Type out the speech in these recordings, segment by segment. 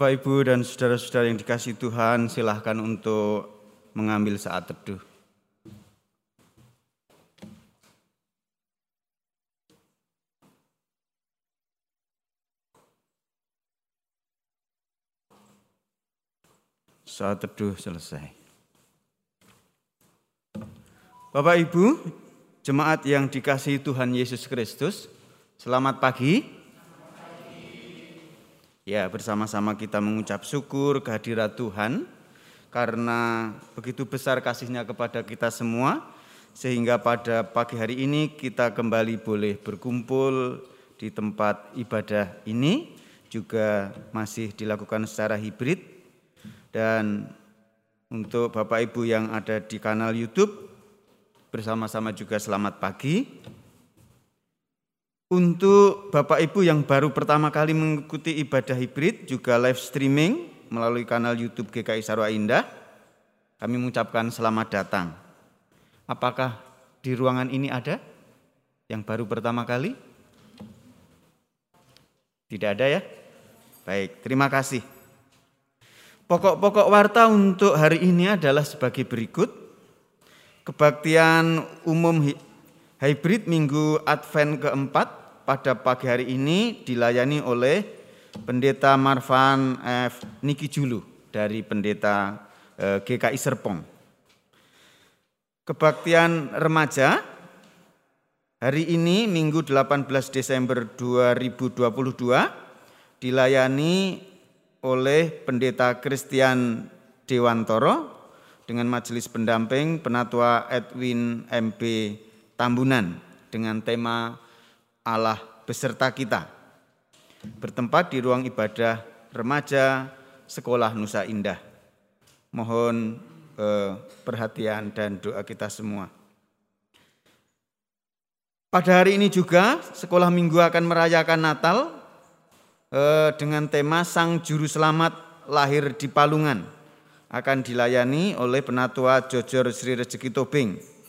Bapak, Ibu, dan saudara-saudara yang dikasih Tuhan, silahkan untuk mengambil saat teduh. Saat teduh selesai. Bapak, Ibu, jemaat yang dikasih Tuhan Yesus Kristus, selamat pagi. Ya, bersama-sama kita mengucap syukur kehadirat Tuhan karena begitu besar kasihnya kepada kita semua sehingga pada pagi hari ini kita kembali boleh berkumpul di tempat ibadah ini juga masih dilakukan secara hibrid dan untuk Bapak Ibu yang ada di kanal YouTube bersama-sama juga selamat pagi. Untuk Bapak Ibu yang baru pertama kali mengikuti ibadah hibrid juga live streaming melalui kanal YouTube GKI Sarwa Indah, kami mengucapkan selamat datang. Apakah di ruangan ini ada yang baru pertama kali? Tidak ada ya? Baik, terima kasih. Pokok-pokok warta untuk hari ini adalah sebagai berikut. Kebaktian umum hybrid minggu Advent keempat pada pagi hari ini dilayani oleh Pendeta Marvan F. Niki Julu dari Pendeta eh, GKI Serpong. Kebaktian remaja hari ini Minggu 18 Desember 2022 dilayani oleh Pendeta Christian Dewantoro dengan majelis pendamping Penatua Edwin MP Tambunan dengan tema Allah beserta kita. Bertempat di ruang ibadah remaja Sekolah Nusa Indah. Mohon eh, perhatian dan doa kita semua. Pada hari ini juga sekolah minggu akan merayakan Natal eh, dengan tema Sang Juru Selamat lahir di Palungan. Akan dilayani oleh Penatua Jojor Sri Rezeki Tobing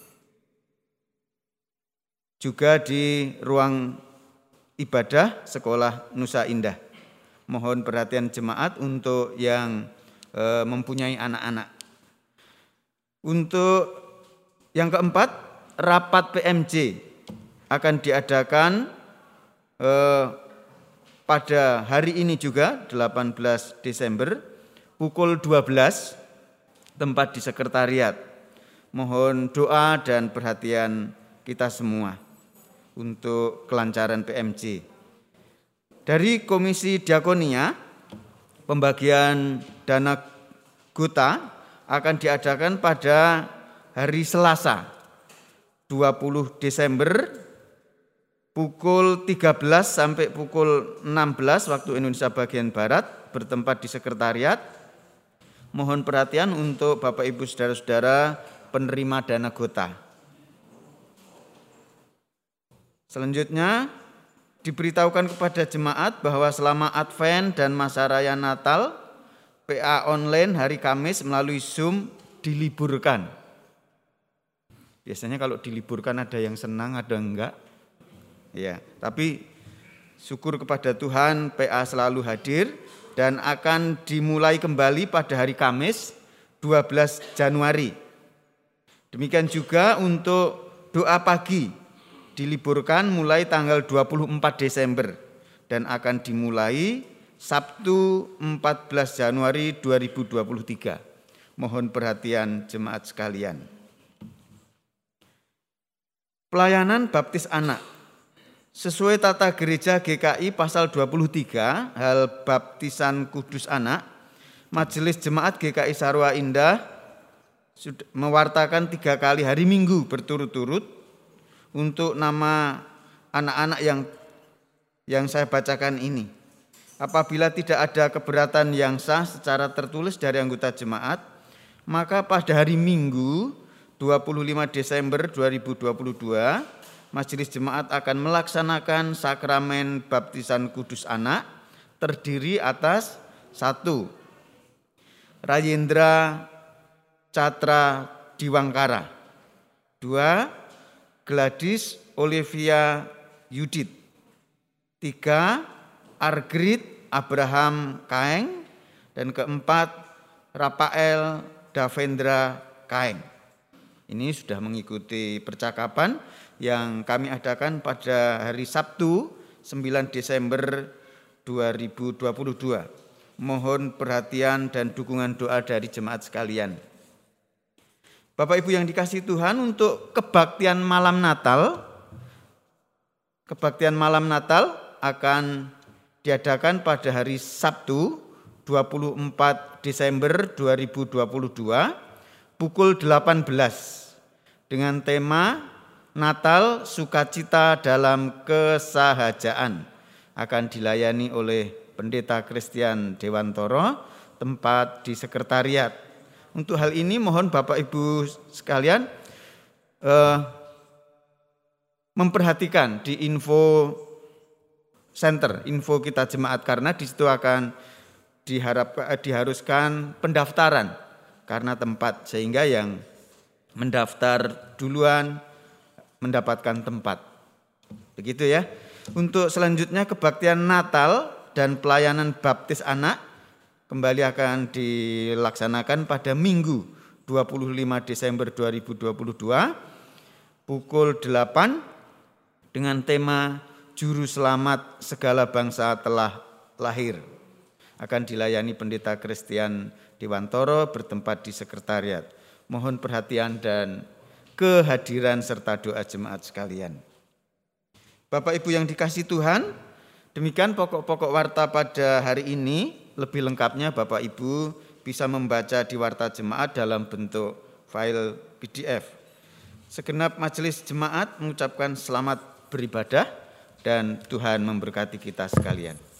juga di ruang ibadah sekolah Nusa Indah. Mohon perhatian jemaat untuk yang e, mempunyai anak-anak. Untuk yang keempat, rapat PMJ akan diadakan e, pada hari ini juga 18 Desember pukul 12 tempat di sekretariat. Mohon doa dan perhatian kita semua untuk kelancaran PMC. Dari Komisi Diakonia, pembagian dana gota akan diadakan pada hari Selasa 20 Desember pukul 13 sampai pukul 16 waktu Indonesia bagian Barat bertempat di sekretariat. Mohon perhatian untuk Bapak Ibu Saudara-saudara penerima dana gota. Selanjutnya diberitahukan kepada jemaat bahwa selama Advent dan masa raya Natal PA online hari Kamis melalui Zoom diliburkan. Biasanya kalau diliburkan ada yang senang, ada enggak. Ya, tapi syukur kepada Tuhan PA selalu hadir dan akan dimulai kembali pada hari Kamis 12 Januari. Demikian juga untuk doa pagi diliburkan mulai tanggal 24 Desember dan akan dimulai Sabtu 14 Januari 2023. Mohon perhatian jemaat sekalian. Pelayanan baptis anak sesuai tata gereja GKI pasal 23 hal baptisan kudus anak Majelis Jemaat GKI Sarwa Indah mewartakan tiga kali hari Minggu berturut-turut untuk nama anak-anak yang yang saya bacakan ini. Apabila tidak ada keberatan yang sah secara tertulis dari anggota jemaat, maka pada hari Minggu 25 Desember 2022 Majelis Jemaat akan melaksanakan sakramen baptisan kudus anak terdiri atas satu Rayendra Catra Diwangkara dua Gladys Olivia Yudit. Tiga, Argrid Abraham Kaeng. Dan keempat, Rafael Davendra Kaeng. Ini sudah mengikuti percakapan yang kami adakan pada hari Sabtu 9 Desember 2022. Mohon perhatian dan dukungan doa dari jemaat sekalian. Bapak Ibu yang dikasih Tuhan untuk kebaktian malam Natal, kebaktian malam Natal akan diadakan pada hari Sabtu 24 Desember 2022 pukul 18 dengan tema Natal Sukacita dalam Kesahajaan akan dilayani oleh Pendeta Christian Dewantoro tempat di sekretariat. Untuk hal ini mohon Bapak Ibu sekalian eh, memperhatikan di info center, info kita jemaat karena di situ akan diharap eh, diharuskan pendaftaran karena tempat sehingga yang mendaftar duluan mendapatkan tempat. Begitu ya. Untuk selanjutnya kebaktian Natal dan pelayanan baptis anak kembali akan dilaksanakan pada Minggu 25 Desember 2022 pukul 8 dengan tema Juru Selamat Segala Bangsa Telah Lahir akan dilayani Pendeta Christian Dewantoro bertempat di sekretariat. Mohon perhatian dan kehadiran serta doa jemaat sekalian. Bapak Ibu yang dikasih Tuhan, demikian pokok-pokok warta pada hari ini. Lebih lengkapnya Bapak Ibu bisa membaca di warta jemaat dalam bentuk file PDF. Segenap majelis jemaat mengucapkan selamat beribadah dan Tuhan memberkati kita sekalian.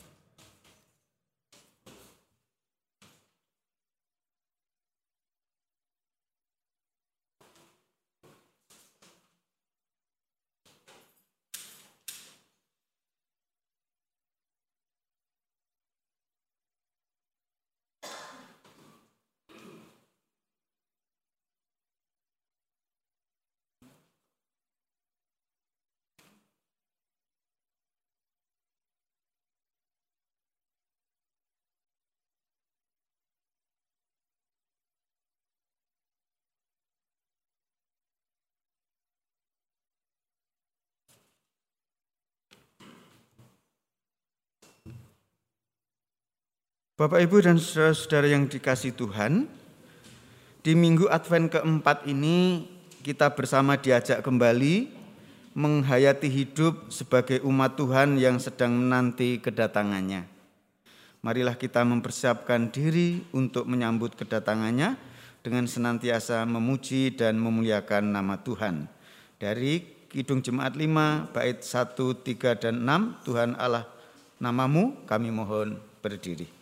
Bapak Ibu dan saudara-saudara yang dikasih Tuhan, di minggu Advent keempat ini kita bersama diajak kembali menghayati hidup sebagai umat Tuhan yang sedang menanti kedatangannya. Marilah kita mempersiapkan diri untuk menyambut kedatangannya dengan senantiasa memuji dan memuliakan nama Tuhan. Dari Kidung Jemaat 5, bait 1, 3, dan 6, Tuhan Allah namamu kami mohon berdiri.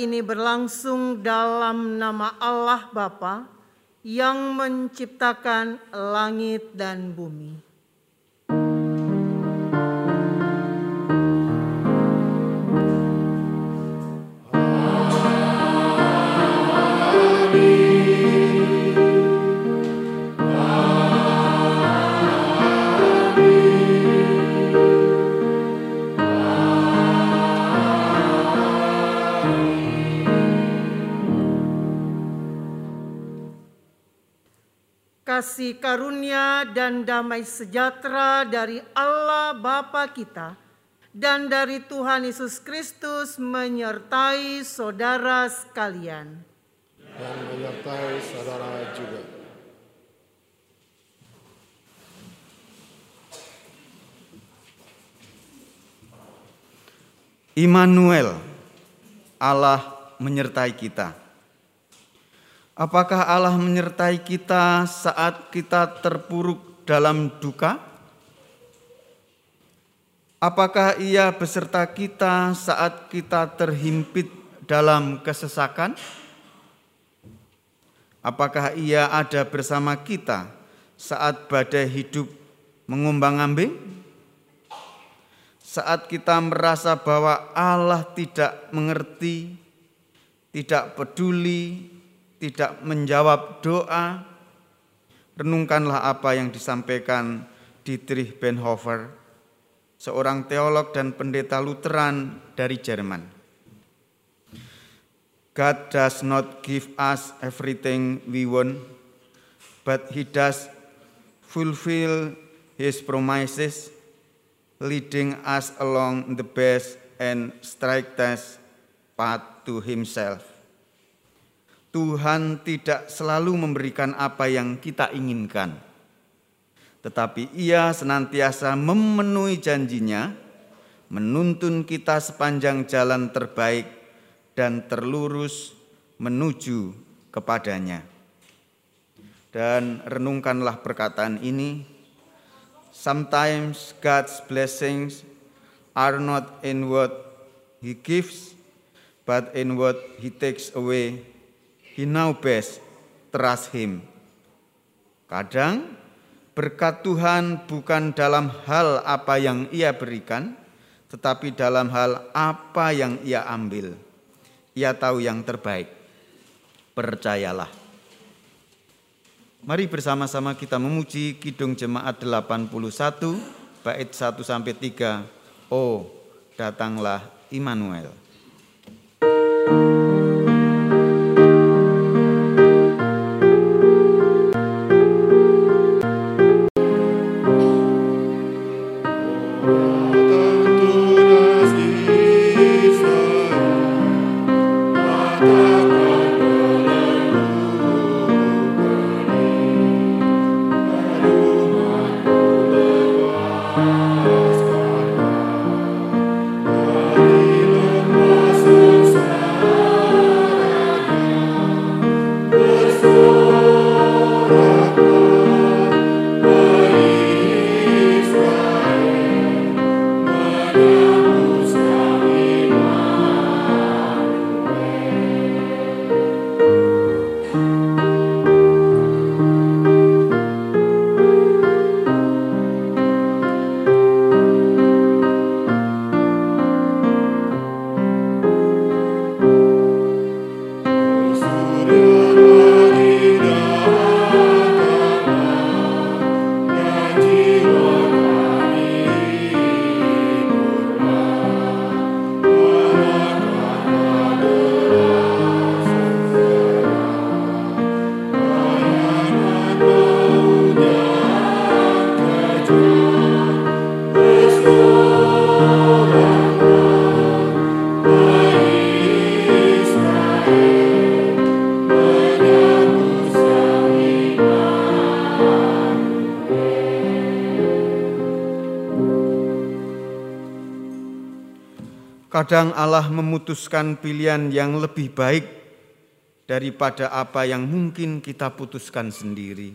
Ini berlangsung dalam nama Allah Bapa yang menciptakan langit dan bumi. Kasih karunia dan damai sejahtera dari Allah Bapa kita dan dari Tuhan Yesus Kristus menyertai saudara sekalian. Dan menyertai saudara juga. Immanuel, Allah menyertai kita. Apakah Allah menyertai kita saat kita terpuruk dalam duka? Apakah Ia beserta kita saat kita terhimpit dalam kesesakan? Apakah Ia ada bersama kita saat badai hidup mengumbang-ambing? Saat kita merasa bahwa Allah tidak mengerti, tidak peduli, tidak menjawab doa, renungkanlah apa yang disampaikan Dietrich Bonhoeffer, seorang teolog dan pendeta Lutheran dari Jerman. God does not give us everything we want, but He does fulfill His promises, leading us along the best and straightest path to Himself. Tuhan tidak selalu memberikan apa yang kita inginkan, tetapi Ia senantiasa memenuhi janjinya, menuntun kita sepanjang jalan terbaik dan terlurus menuju kepadanya. Dan renungkanlah perkataan ini. Sometimes God's blessings are not in what He gives, but in what He takes away he now best trust him. Kadang berkat Tuhan bukan dalam hal apa yang ia berikan, tetapi dalam hal apa yang ia ambil. Ia tahu yang terbaik. Percayalah. Mari bersama-sama kita memuji Kidung Jemaat 81 bait 1 sampai 3. Oh, datanglah Immanuel. thank you Kadang Allah memutuskan pilihan yang lebih baik daripada apa yang mungkin kita putuskan sendiri.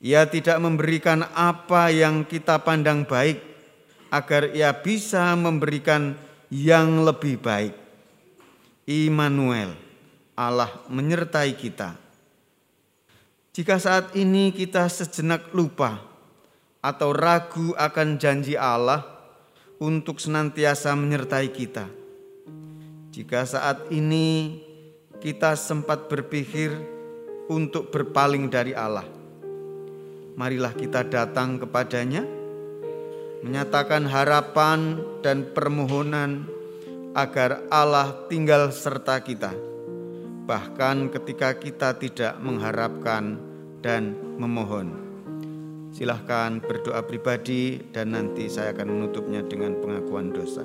Ia tidak memberikan apa yang kita pandang baik, agar ia bisa memberikan yang lebih baik. Immanuel, Allah menyertai kita. Jika saat ini kita sejenak lupa atau ragu akan janji Allah untuk senantiasa menyertai kita, jika saat ini kita sempat berpikir untuk berpaling dari Allah, marilah kita datang kepadanya, menyatakan harapan dan permohonan agar Allah tinggal serta kita, bahkan ketika kita tidak mengharapkan dan memohon. Silahkan berdoa pribadi, dan nanti saya akan menutupnya dengan pengakuan dosa.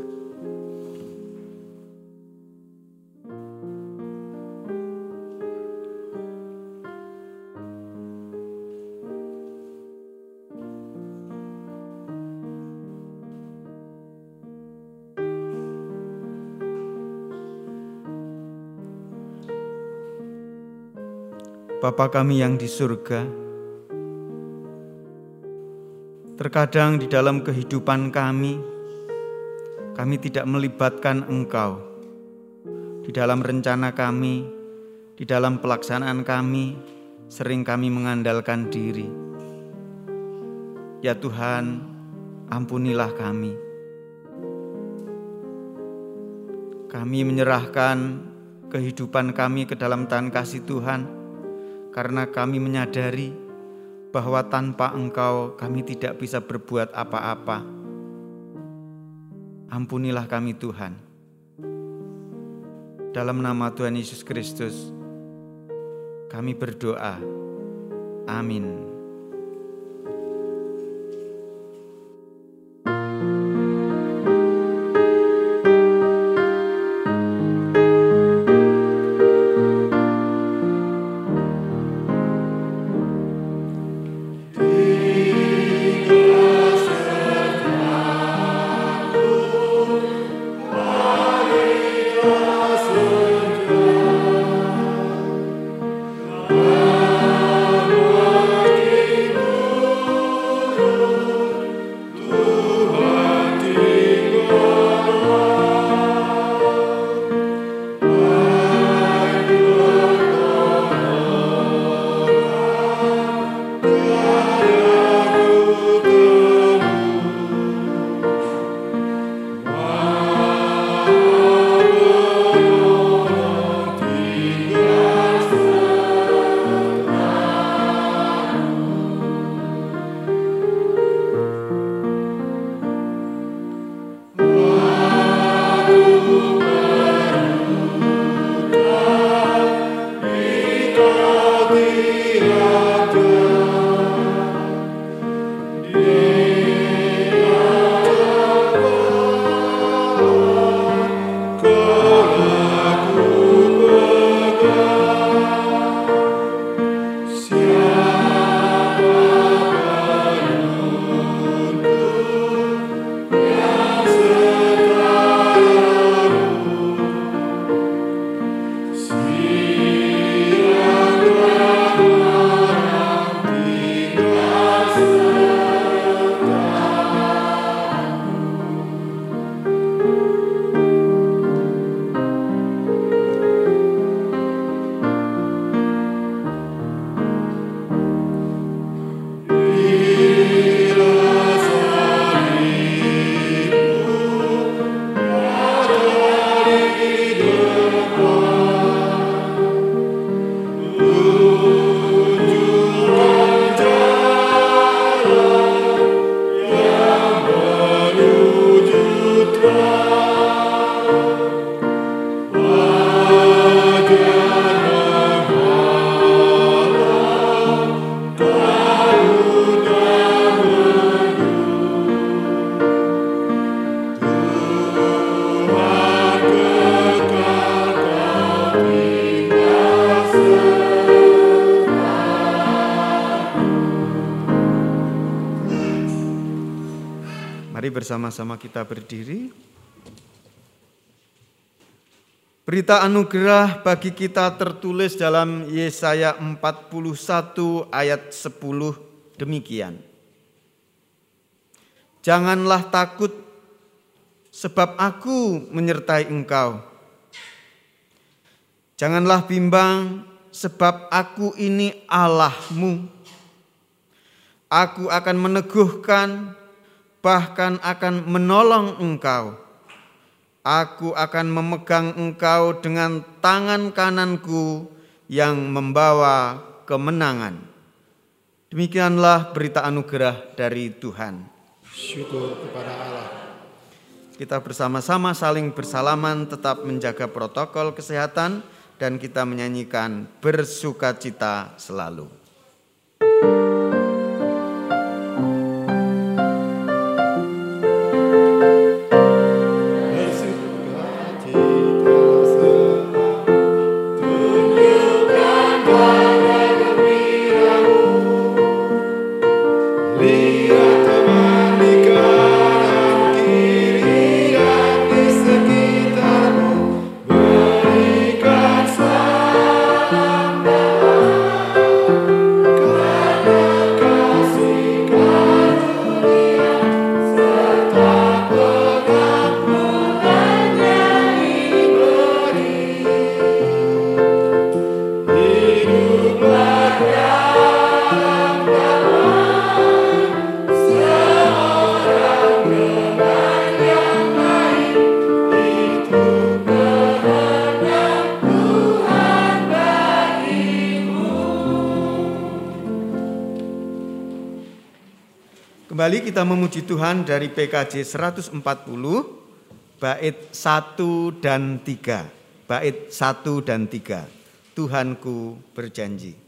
Bapa kami yang di surga, terkadang di dalam kehidupan kami, kami tidak melibatkan Engkau di dalam rencana kami, di dalam pelaksanaan kami, sering kami mengandalkan diri. Ya Tuhan, ampunilah kami. Kami menyerahkan kehidupan kami ke dalam tangan kasih Tuhan karena kami menyadari bahwa tanpa Engkau kami tidak bisa berbuat apa-apa. Ampunilah kami Tuhan. Dalam nama Tuhan Yesus Kristus, kami berdoa. Amin. Bersama-sama kita berdiri. Berita anugerah bagi kita tertulis dalam Yesaya 41 ayat 10 demikian. Janganlah takut sebab aku menyertai engkau. Janganlah bimbang sebab aku ini Allahmu. Aku akan meneguhkan bahkan akan menolong engkau. Aku akan memegang engkau dengan tangan kananku yang membawa kemenangan. Demikianlah berita anugerah dari Tuhan. Syukur kepada Allah. Kita bersama-sama saling bersalaman, tetap menjaga protokol kesehatan, dan kita menyanyikan bersuka cita selalu. Kembali kita memuji Tuhan dari PKJ 140 bait 1 dan 3. Bait 1 dan 3. Tuhanku berjanji.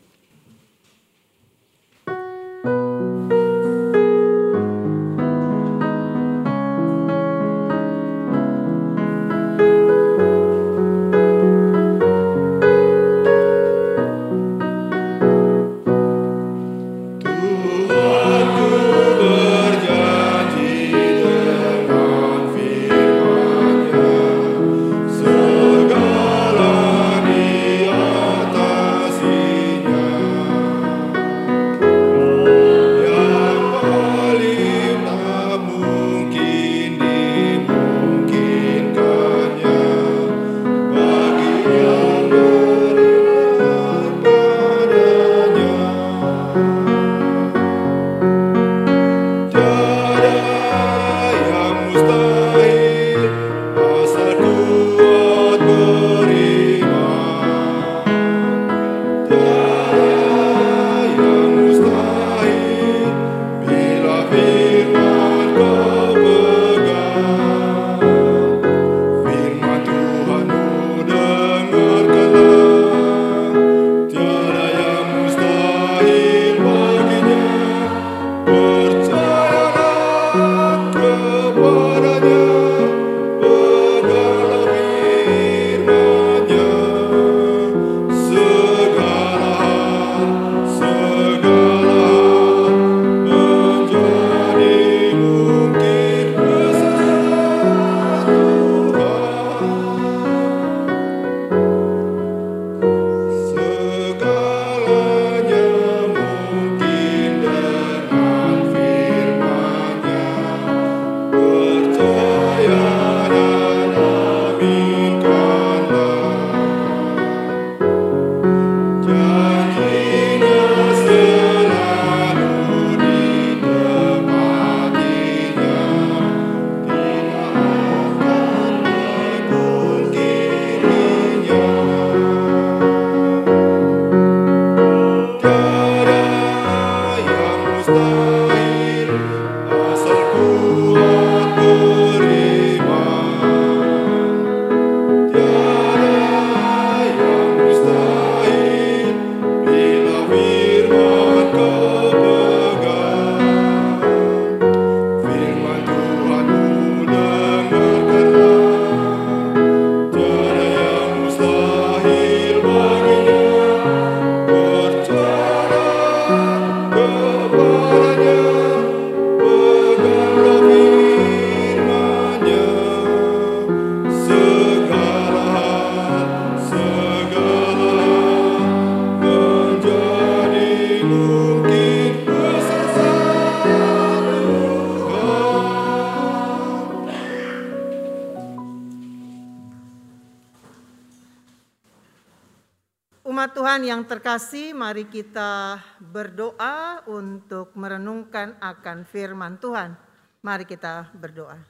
Mari kita berdoa untuk merenungkan akan firman Tuhan. Mari kita berdoa.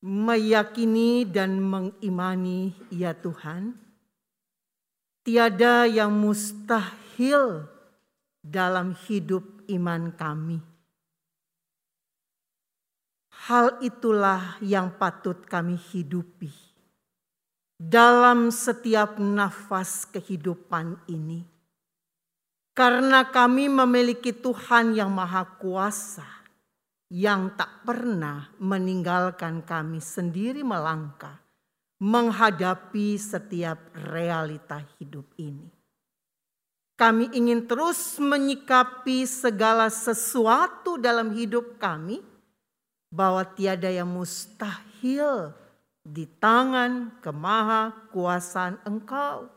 Meyakini dan mengimani ya Tuhan, tiada yang mustahil dalam hidup iman kami. Hal itulah yang patut kami hidupi dalam setiap nafas kehidupan ini. Karena kami memiliki Tuhan yang Maha Kuasa, yang tak pernah meninggalkan kami sendiri melangkah, menghadapi setiap realita hidup ini. Kami ingin terus menyikapi segala sesuatu dalam hidup kami, bahwa tiada yang mustahil di tangan kemaha kuasaan engkau.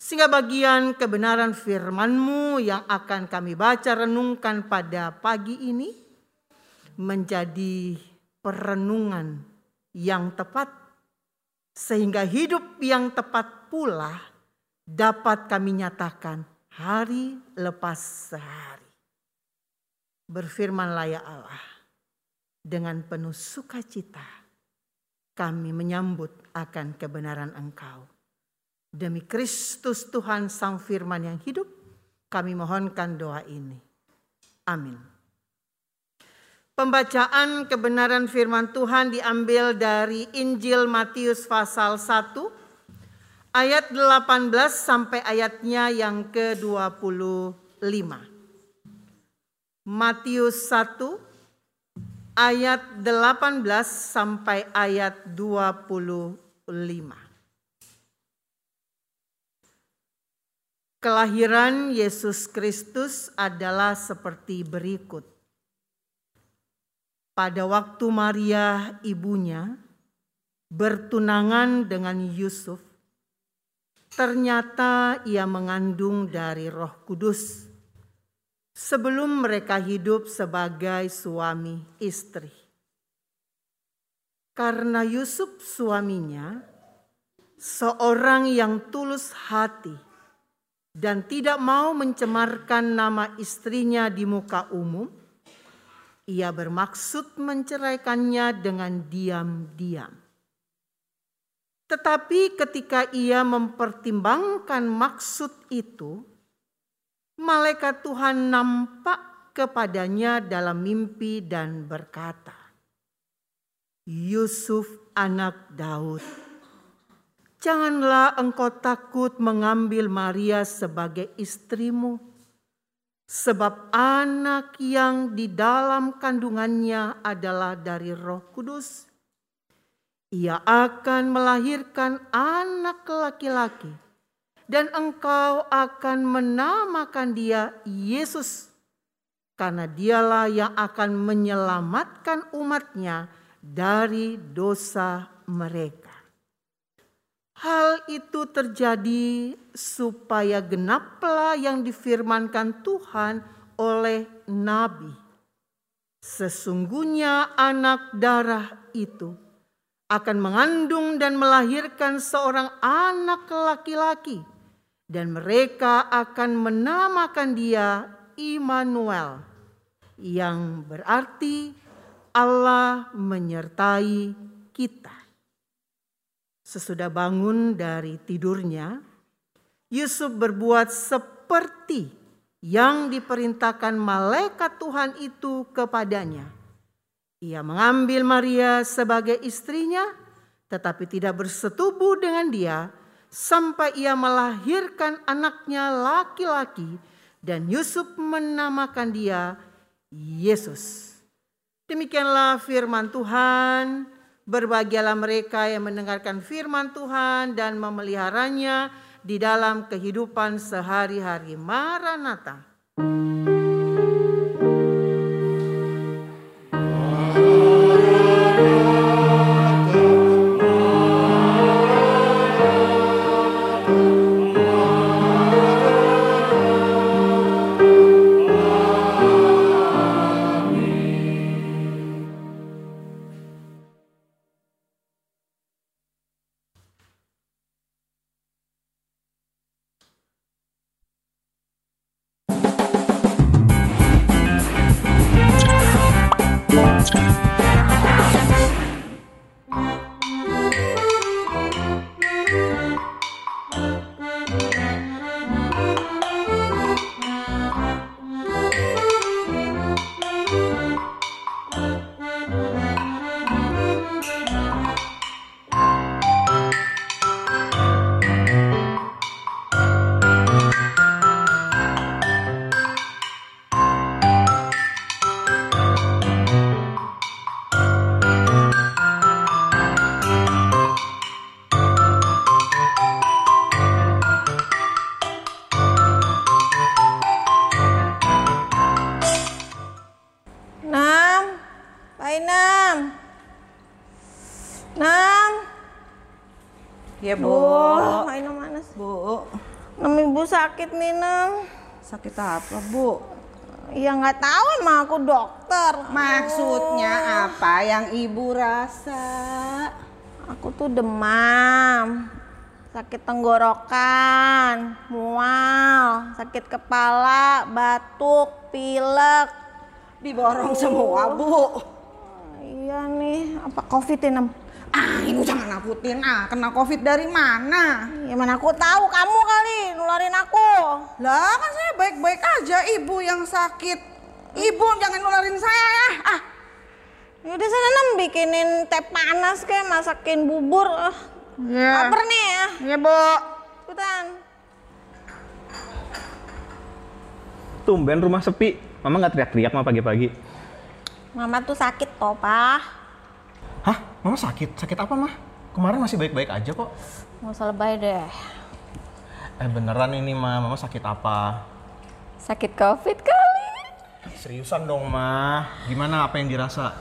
Sehingga bagian kebenaran firman-Mu yang akan kami baca renungkan pada pagi ini menjadi perenungan yang tepat sehingga hidup yang tepat pula dapat kami nyatakan hari lepas sehari. Berfirmanlah ya Allah dengan penuh sukacita kami menyambut akan kebenaran Engkau. Demi Kristus Tuhan Sang Firman yang hidup, kami mohonkan doa ini. Amin. Pembacaan kebenaran firman Tuhan diambil dari Injil Matius pasal 1 ayat 18 sampai ayatnya yang ke-25. Matius 1 ayat 18 sampai ayat 25. Kelahiran Yesus Kristus adalah seperti berikut. Pada waktu Maria ibunya bertunangan dengan Yusuf, ternyata ia mengandung dari Roh Kudus sebelum mereka hidup sebagai suami istri. Karena Yusuf suaminya seorang yang tulus hati dan tidak mau mencemarkan nama istrinya di muka umum, ia bermaksud menceraikannya dengan diam-diam. Tetapi ketika ia mempertimbangkan maksud itu, malaikat Tuhan nampak kepadanya dalam mimpi dan berkata, Yusuf anak Daud, janganlah engkau takut mengambil Maria sebagai istrimu, sebab anak yang di dalam kandungannya adalah dari roh kudus. Ia akan melahirkan anak laki-laki dan engkau akan menamakan dia Yesus karena dialah yang akan menyelamatkan umatnya dari dosa mereka. Hal itu terjadi supaya genaplah yang difirmankan Tuhan oleh nabi. Sesungguhnya anak darah itu akan mengandung dan melahirkan seorang anak laki-laki dan mereka akan menamakan dia Immanuel yang berarti Allah menyertai kita. Sesudah bangun dari tidurnya, Yusuf berbuat seperti yang diperintahkan malaikat Tuhan itu kepadanya. Ia mengambil Maria sebagai istrinya, tetapi tidak bersetubuh dengan dia sampai ia melahirkan anaknya laki-laki dan Yusuf menamakan dia Yesus. Demikianlah firman Tuhan. Berbahagialah mereka yang mendengarkan firman Tuhan dan memeliharanya di dalam kehidupan sehari-hari. Maranatha. Sakit apa, Bu? Ya nggak tahu emang aku dokter. Maksudnya apa yang Ibu rasa? Aku tuh demam, sakit tenggorokan, mual, sakit kepala, batuk, pilek. Diborong semua, Bu. Iya nih, apa covid Nem? Ah, Ibu jangan nakutin. Ah, kena Covid dari mana? Ya mana aku tahu kamu kali nularin aku. Lah, kan saya baik-baik aja Ibu yang sakit. Ibu jangan nularin saya ya. Ah, Yaudah sana Nem bikinin teh panas kayak masakin bubur. Ah, Iya. Laper nih ya. Ya, Bu. Cepetan. Tumben rumah sepi. Mama nggak teriak-teriak mah pagi-pagi. Mama tuh sakit toh, Pak. Hah? Mama sakit? Sakit apa mah? Kemarin masih baik-baik aja kok. Nggak usah lebay deh. Eh beneran ini mah, mama sakit apa? Sakit covid kali. Seriusan dong mah. Gimana apa yang dirasa?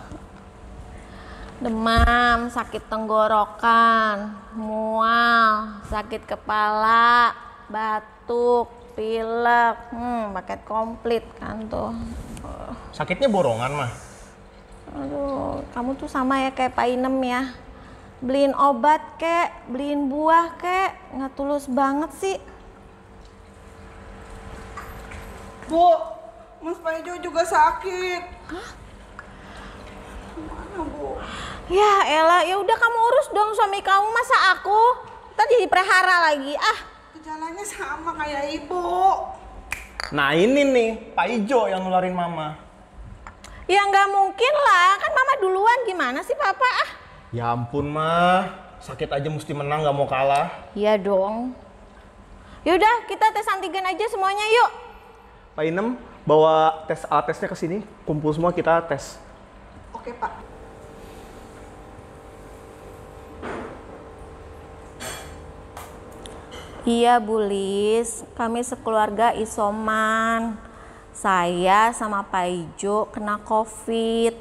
Demam, sakit tenggorokan, mual, sakit kepala, batuk, pilek. Hmm, paket komplit kan tuh. Sakitnya borongan mah. Aduh, kamu tuh sama ya kayak Pak Inem ya. Beliin obat kek, beliin buah kek, nggak tulus banget sih. Bu, Mas Paijo juga sakit. Gimana, Bu? Ya Ella, ya udah kamu urus dong suami kamu masa aku. Tadi jadi prehara lagi. Ah, Gejalanya sama kayak Ibu. Nah ini nih, Pak Ijo yang nularin mama. Ya nggak mungkin lah, kan mama duluan gimana sih papa? Ah, Ya ampun mah, sakit aja mesti menang nggak mau kalah. iya dong. Yaudah kita tes antigen aja semuanya yuk. Pak Inem, bawa tes alat tesnya ke sini. Kumpul semua kita tes. Oke, Pak. Iya Bu Lis, kami sekeluarga isoman. Saya sama Pak Ijo kena COVID.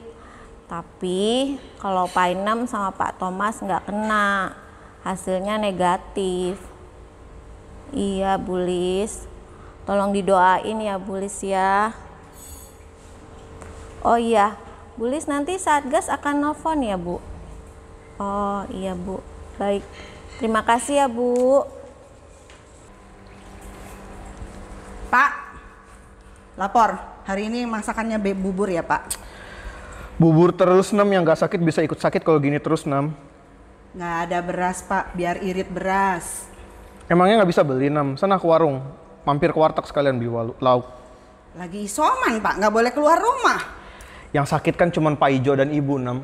Tapi kalau Pak Inem sama Pak Thomas nggak kena. Hasilnya negatif. Iya Bu Lis. Tolong didoain ya Bu Lis ya. Oh iya, Bu Lis nanti Satgas akan nelfon ya Bu. Oh iya Bu, baik. Terima kasih ya Bu. Pak, lapor. Hari ini masakannya bubur ya, Pak. Bubur terus nem yang nggak sakit bisa ikut sakit kalau gini terus nem. Nggak ada beras, Pak. Biar irit beras. Emangnya nggak bisa beli nem? Sana ke warung, mampir ke warteg sekalian beli walu- lauk. Lagi isoman, Pak. Nggak boleh keluar rumah. Yang sakit kan cuma Pak Ijo dan Ibu nem.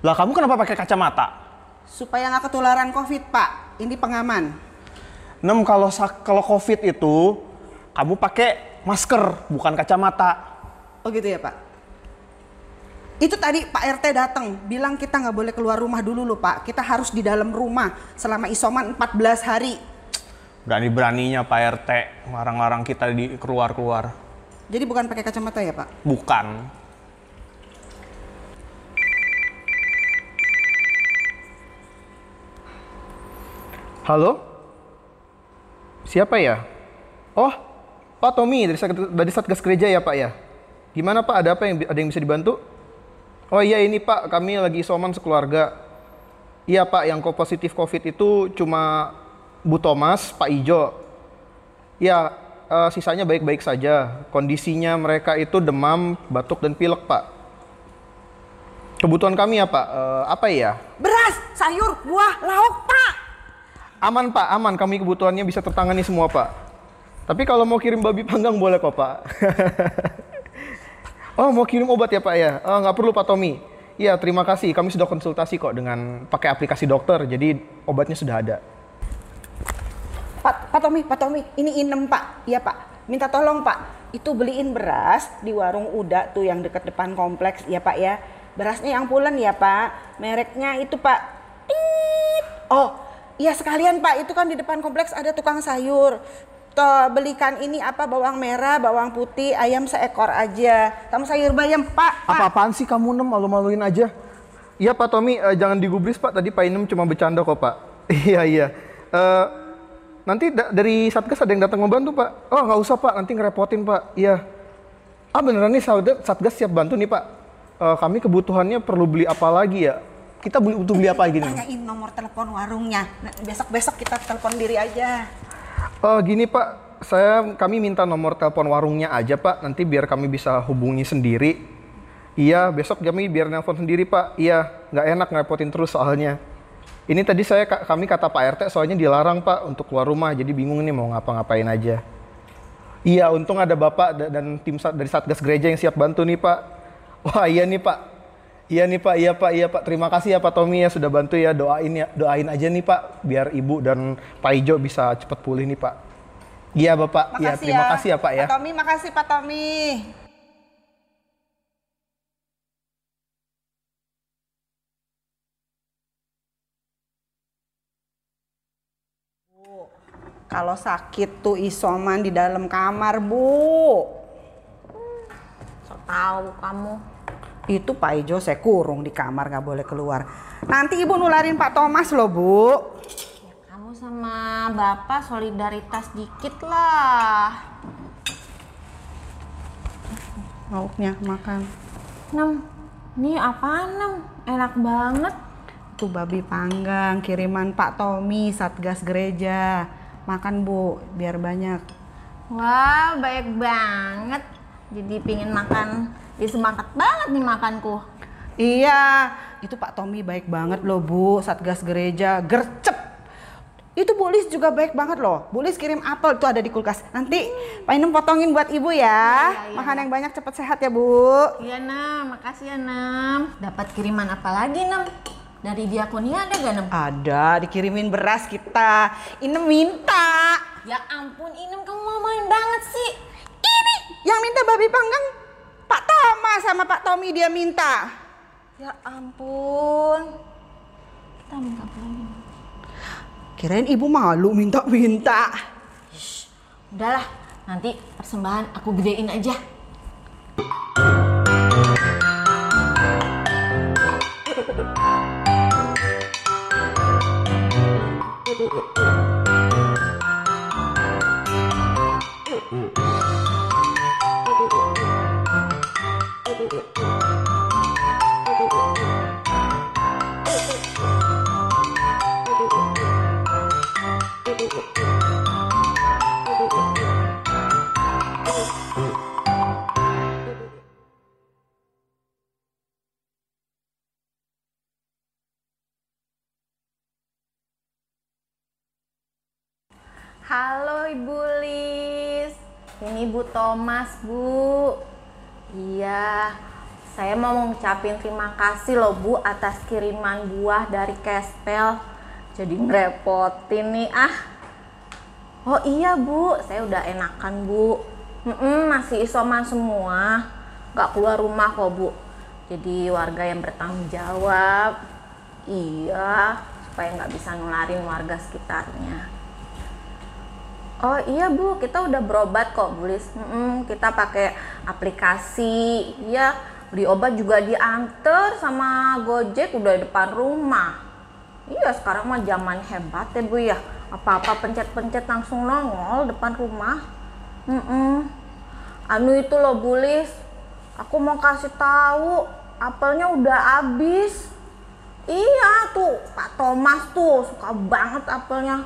Lah kamu kenapa pakai kacamata? Supaya nggak ketularan COVID, Pak. Ini pengaman. Nem kalau kalau COVID itu kamu pakai masker bukan kacamata. Oh gitu ya, Pak? Itu tadi Pak RT datang bilang kita nggak boleh keluar rumah dulu loh Pak. Kita harus di dalam rumah selama isoman 14 hari. Berani-beraninya Pak RT larang-larang kita di keluar-keluar. Jadi bukan pakai kacamata ya Pak? Bukan. Halo? Siapa ya? Oh, Pak Tommy dari dari Satgas Gereja ya Pak ya. Gimana Pak? Ada apa yang ada yang bisa dibantu? Oh iya ini Pak, kami lagi isoman sekeluarga. Iya Pak, yang ko- positif COVID itu cuma Bu Thomas, Pak Ijo. Ya, eh, sisanya baik-baik saja. Kondisinya mereka itu demam, batuk, dan pilek, Pak. Kebutuhan kami ya, Pak. Eh, apa ya? Beras, sayur, buah, lauk Pak. Aman, Pak. Aman. Kami kebutuhannya bisa tertangani semua, Pak. Tapi kalau mau kirim babi panggang boleh kok, Pak. oh, mau kirim obat ya, Pak ya? Eh, nggak perlu, Pak Tommy. Iya, terima kasih. Kami sudah konsultasi kok dengan pakai aplikasi dokter. Jadi obatnya sudah ada. Pak, Pak Tommy, Pak Tommy, ini inem Pak. Iya Pak, minta tolong Pak. Itu beliin beras di warung Uda tuh yang dekat depan kompleks ya Pak ya. Berasnya yang pulen ya Pak. Mereknya itu Pak. Oh, iya sekalian Pak. Itu kan di depan kompleks ada tukang sayur. Toh belikan ini apa bawang merah, bawang putih, ayam seekor aja. Kamu sayur bayam Pak. Pak. Apa-apaan sih kamu Nem malu-maluin aja? Iya Pak Tommy, eh, jangan digubris Pak. Tadi Pak Inem cuma bercanda kok Pak. Iya iya. Eh, nanti da- dari satgas ada yang datang membantu pak. Oh nggak usah pak, nanti ngerepotin pak. Iya. Ah beneran nih satgas, satgas siap bantu nih pak. Eh, kami kebutuhannya perlu beli apa lagi ya? Kita beli butuh beli apa lagi nih? Tanyain nomor telepon warungnya. Nah, Besok-besok kita telepon diri aja. Eh, gini pak, saya kami minta nomor telepon warungnya aja pak. Nanti biar kami bisa hubungi sendiri. Iya, besok kami biar nelpon sendiri pak. Iya, nggak enak ngerepotin terus soalnya. Ini tadi saya ka- kami kata Pak RT soalnya dilarang Pak untuk keluar rumah, jadi bingung nih mau ngapa-ngapain aja. Iya, untung ada Bapak da- dan tim dari Satgas Gereja yang siap bantu nih Pak. Wah iya nih Pak. Iya nih Pak, iya Pak, iya Pak. Terima kasih ya Pak Tommy ya sudah bantu ya. Doain ya, doain aja nih Pak biar Ibu dan Pak Ijo bisa cepat pulih nih Pak. Iya Bapak, iya terima kasih ya Pak ya. Pak Tommy, makasih Pak Tommy. Bu, Kalau sakit tuh isoman di dalam kamar, Bu. So tahu kamu. Itu Pak Ijo saya kurung di kamar nggak boleh keluar. Nanti Ibu nularin Pak Thomas loh, Bu. Kamu sama bapak solidaritas dikit lah. Lauknya makan. Nem, ini apaan Nem? Enak banget. Itu babi panggang kiriman Pak Tommy Satgas Gereja. Makan Bu, biar banyak. Wah, baik banget. Jadi pingin makan, Ih, semangat banget nih makanku. Iya, itu Pak Tommy baik banget loh Bu, Satgas Gereja, gercep. Itu Bu Lis juga baik banget loh. Bu Lis kirim apel tuh ada di kulkas. Nanti Pak Inem potongin buat Ibu ya. Makan yang banyak cepet sehat ya Bu. Iya Nem, makasih ya Nem. Dapat kiriman apa lagi Nem? Dari Diakonia ada gak Nem? Ada, dikirimin beras kita. Inem minta. Ya ampun Inem kamu mau main banget sih. Ini yang minta babi panggang Pak Thomas sama Pak Tommy dia minta. Ya ampun. Kita minta apa lagi? Kirain ibu malu minta-minta. Udahlah, nanti persembahan aku gedein aja. Halo Ibu Lis, ini Bu Thomas Bu. Iya, saya mau ngucapin terima kasih loh Bu atas kiriman buah dari Kespel. Jadi ngerepotin nih ah. Oh iya Bu, saya udah enakan Bu. Mm-mm, masih isoman semua, nggak keluar rumah kok Bu. Jadi warga yang bertanggung jawab. Iya, supaya nggak bisa nularin warga sekitarnya. Oh iya bu, kita udah berobat kok Bu Lis. Mm-mm, kita pakai aplikasi, ya beli obat juga diantar sama Gojek udah di depan rumah. Iya sekarang mah zaman hebat ya bu ya. Apa-apa pencet-pencet langsung nongol depan rumah. Mm-mm. Anu itu loh Bu Lis, aku mau kasih tahu apelnya udah habis. Iya tuh Pak Thomas tuh suka banget apelnya.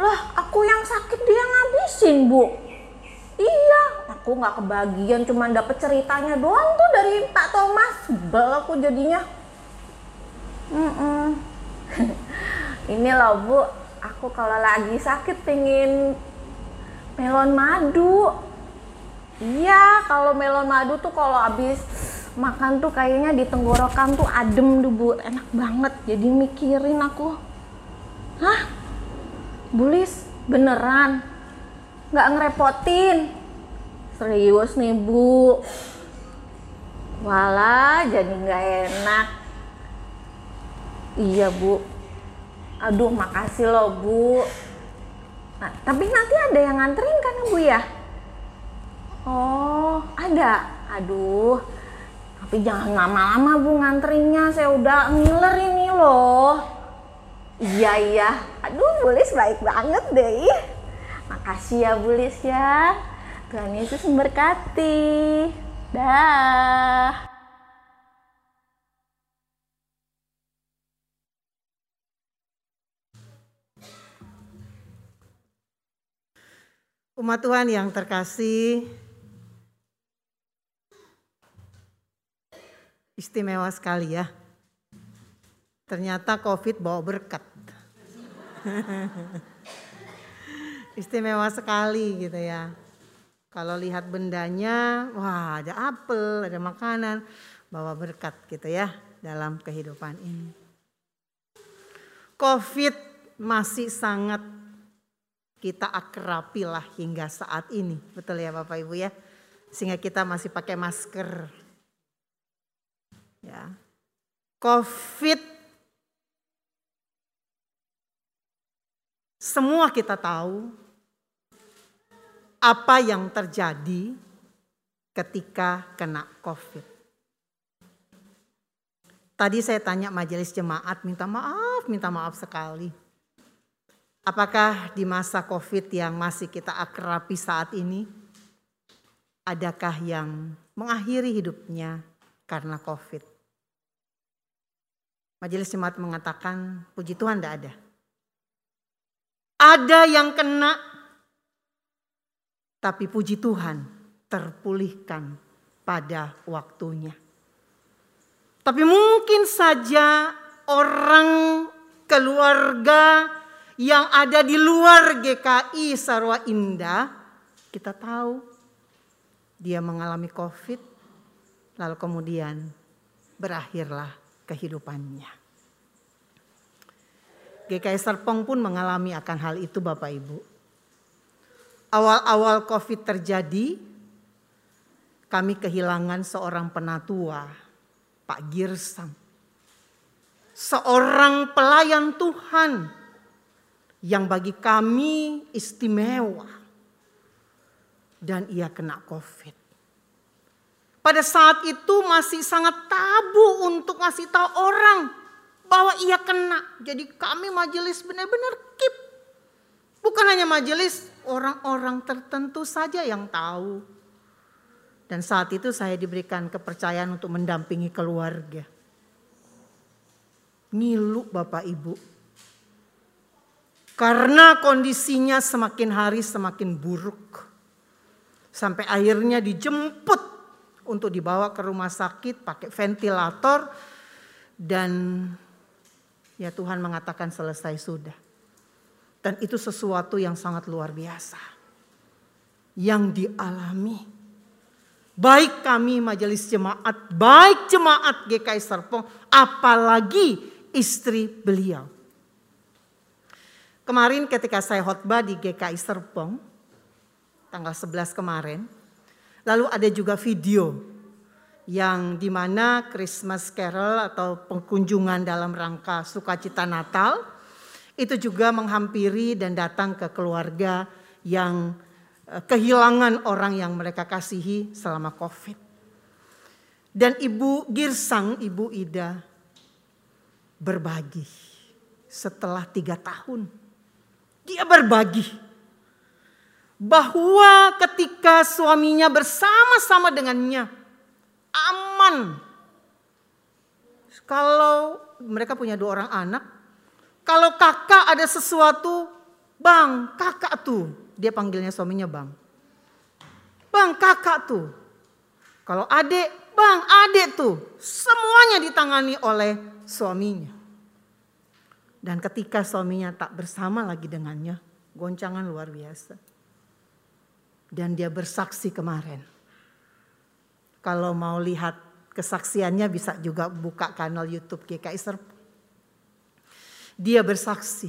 Lah, aku yang sakit dia ngabisin, Bu. Iya, aku nggak kebagian, cuman dapet ceritanya doang tuh dari Pak Thomas. Sebel aku jadinya. Mm-mm. Ini loh, Bu. Aku kalau lagi sakit pengen melon madu. Iya, kalau melon madu tuh kalau habis makan tuh kayaknya di tenggorokan tuh adem tuh, Bu. Enak banget. Jadi mikirin aku. Hah? Bulis, beneran? Nggak ngerepotin? Serius nih, Bu. Walah, jadi nggak enak. Iya, Bu. Aduh, makasih loh, Bu. Nah, tapi nanti ada yang nganterin kan, Bu ya? Oh, ada. Aduh. Tapi jangan lama-lama, Bu, nganterinnya. Saya udah ngiler ini loh. Iya iya. Aduh, Bulis baik banget deh. Makasih ya Bulis ya. Tuhan Yesus memberkati. Dah. Umat Tuhan yang terkasih, istimewa sekali ya. Ternyata COVID bawa berkat. istimewa sekali gitu ya. Kalau lihat bendanya, wah ada apel, ada makanan, bawa berkat gitu ya dalam kehidupan ini. COVID masih sangat kita akrapilah hingga saat ini. Betul ya Bapak Ibu ya. Sehingga kita masih pakai masker. Ya. Covid semua kita tahu apa yang terjadi ketika kena Covid. Tadi saya tanya majelis jemaat minta maaf, minta maaf sekali Apakah di masa COVID yang masih kita akrabi saat ini, adakah yang mengakhiri hidupnya karena COVID? Majelis Jemaat mengatakan, puji Tuhan tidak ada. Ada yang kena, tapi puji Tuhan terpulihkan pada waktunya. Tapi mungkin saja orang keluarga yang ada di luar GKI Sarwa Indah, kita tahu dia mengalami COVID, lalu kemudian berakhirlah kehidupannya. GKI Serpong pun mengalami akan hal itu Bapak Ibu. Awal-awal COVID terjadi, kami kehilangan seorang penatua, Pak Girsang. Seorang pelayan Tuhan yang bagi kami istimewa. Dan ia kena COVID. Pada saat itu masih sangat tabu untuk ngasih tahu orang bahwa ia kena. Jadi kami majelis benar-benar keep. Bukan hanya majelis, orang-orang tertentu saja yang tahu. Dan saat itu saya diberikan kepercayaan untuk mendampingi keluarga. Ngilu Bapak Ibu karena kondisinya semakin hari semakin buruk. Sampai akhirnya dijemput untuk dibawa ke rumah sakit pakai ventilator. Dan ya Tuhan mengatakan selesai sudah. Dan itu sesuatu yang sangat luar biasa. Yang dialami. Baik kami majelis jemaat, baik jemaat GKI Serpong, apalagi istri beliau. Kemarin ketika saya khotbah di GKI Serpong, tanggal 11 kemarin, lalu ada juga video yang di mana Christmas Carol atau pengunjungan dalam rangka sukacita Natal itu juga menghampiri dan datang ke keluarga yang eh, kehilangan orang yang mereka kasihi selama COVID. Dan Ibu Girsang, Ibu Ida berbagi setelah tiga tahun dia berbagi bahwa ketika suaminya bersama-sama dengannya aman. Kalau mereka punya dua orang anak, kalau kakak ada sesuatu, bang, kakak tuh, dia panggilnya suaminya bang. Bang, kakak tuh. Kalau adik, bang, adik tuh. Semuanya ditangani oleh suaminya. Dan ketika suaminya tak bersama lagi dengannya, goncangan luar biasa. Dan dia bersaksi kemarin. Kalau mau lihat kesaksiannya bisa juga buka kanal YouTube GKI Serpong. Dia bersaksi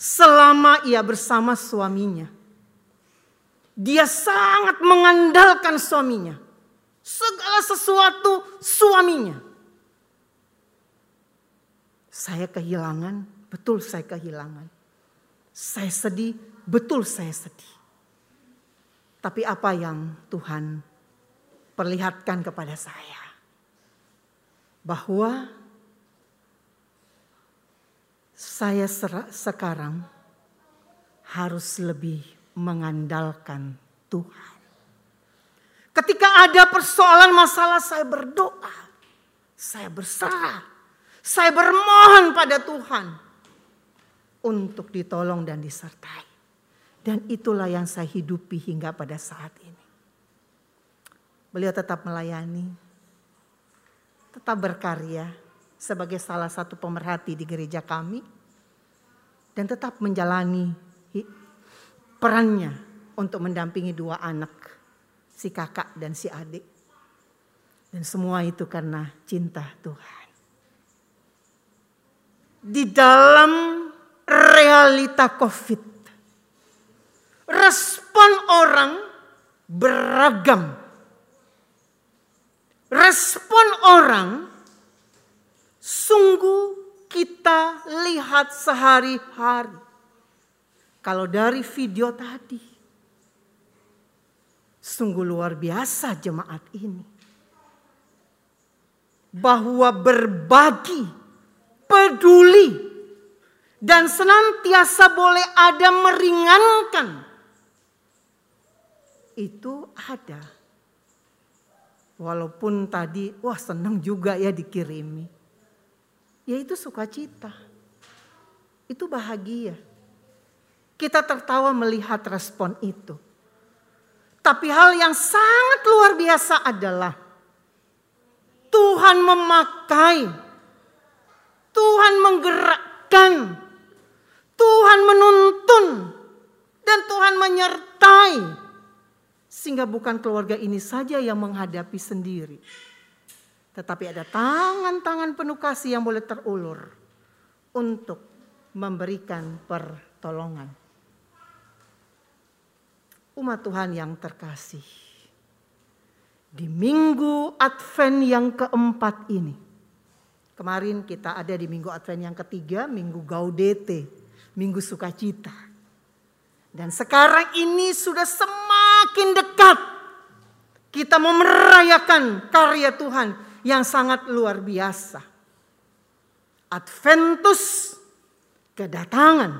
selama ia bersama suaminya. Dia sangat mengandalkan suaminya. Segala sesuatu suaminya. Saya kehilangan, betul saya kehilangan. Saya sedih, betul saya sedih. Tapi apa yang Tuhan perlihatkan kepada saya? Bahwa Saya sekarang harus lebih mengandalkan Tuhan. Ketika ada persoalan masalah saya berdoa, saya berserah, saya bermohon pada Tuhan untuk ditolong dan disertai. Dan itulah yang saya hidupi hingga pada saat ini. Beliau tetap melayani, tetap berkarya sebagai salah satu pemerhati di gereja kami, dan tetap menjalani perannya untuk mendampingi dua anak, si kakak dan si adik. Dan semua itu karena cinta Tuhan. Di dalam realita COVID, respon orang beragam. Respon orang sungguh kita lihat sehari-hari. Kalau dari video tadi, sungguh luar biasa jemaat ini. Bahwa berbagi, peduli, dan senantiasa boleh ada meringankan. Itu ada. Walaupun tadi, wah senang juga ya dikirimi. Ya itu sukacita. Itu bahagia. Kita tertawa melihat respon itu. Tapi hal yang sangat luar biasa adalah Tuhan memakai, Tuhan menggerakkan, Tuhan menuntun, dan Tuhan menyertai. Sehingga bukan keluarga ini saja yang menghadapi sendiri. Tetapi ada tangan-tangan penuh kasih yang boleh terulur untuk memberikan pertolongan umat Tuhan yang terkasih. Di minggu Advent yang keempat ini. Kemarin kita ada di minggu Advent yang ketiga, minggu Gaudete, minggu sukacita. Dan sekarang ini sudah semakin dekat. Kita mau merayakan karya Tuhan yang sangat luar biasa. Adventus kedatangan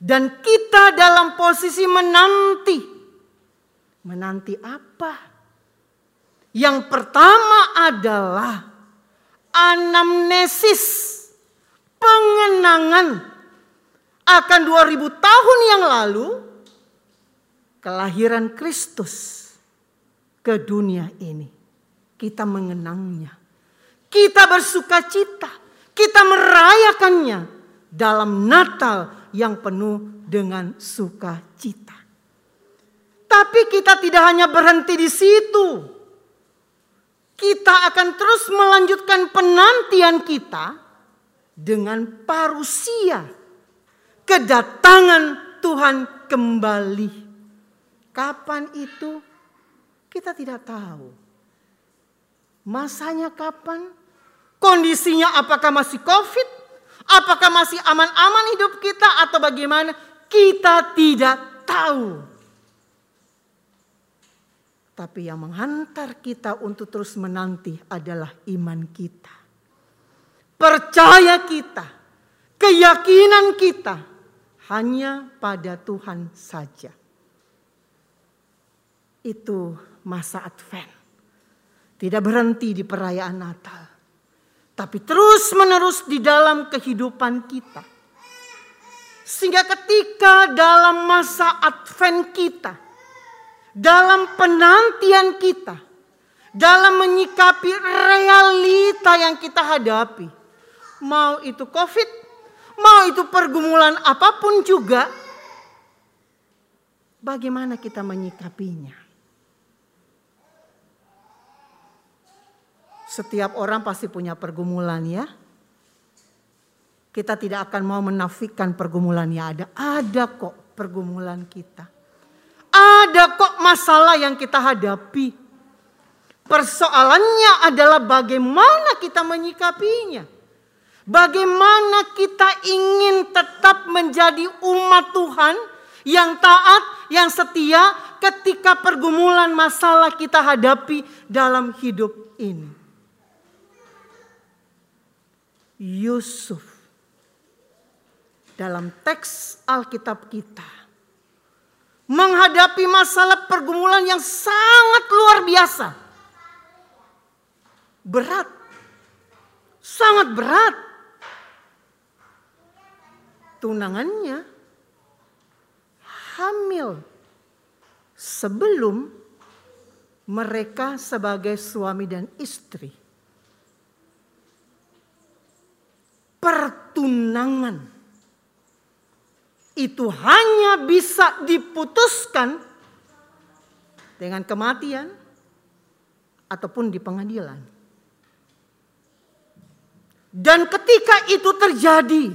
dan kita dalam posisi menanti. Menanti apa? Yang pertama adalah anamnesis, pengenangan akan 2000 tahun yang lalu kelahiran Kristus ke dunia ini. Kita mengenangnya. Kita bersuka cita. Kita merayakannya dalam Natal yang penuh dengan sukacita. Tapi kita tidak hanya berhenti di situ. Kita akan terus melanjutkan penantian kita dengan parusia kedatangan Tuhan kembali. Kapan itu? Kita tidak tahu. Masanya kapan? Kondisinya apakah masih COVID? Apakah masih aman-aman hidup kita atau bagaimana? Kita tidak tahu. Tapi yang menghantar kita untuk terus menanti adalah iman kita. Percaya kita, keyakinan kita hanya pada Tuhan saja. Itu masa Advent. Tidak berhenti di perayaan Natal tapi terus-menerus di dalam kehidupan kita. Sehingga ketika dalam masa Advent kita, dalam penantian kita, dalam menyikapi realita yang kita hadapi, mau itu COVID, mau itu pergumulan apa pun juga, bagaimana kita menyikapinya? Setiap orang pasti punya pergumulan ya. Kita tidak akan mau menafikan pergumulannya ada. Ada kok pergumulan kita. Ada kok masalah yang kita hadapi. Persoalannya adalah bagaimana kita menyikapinya. Bagaimana kita ingin tetap menjadi umat Tuhan yang taat, yang setia ketika pergumulan masalah kita hadapi dalam hidup ini. Yusuf dalam teks Alkitab kita menghadapi masalah pergumulan yang sangat luar biasa. Berat. Sangat berat. Tunangannya hamil sebelum mereka sebagai suami dan istri. Pertunangan itu hanya bisa diputuskan dengan kematian ataupun di pengadilan. Dan ketika itu terjadi,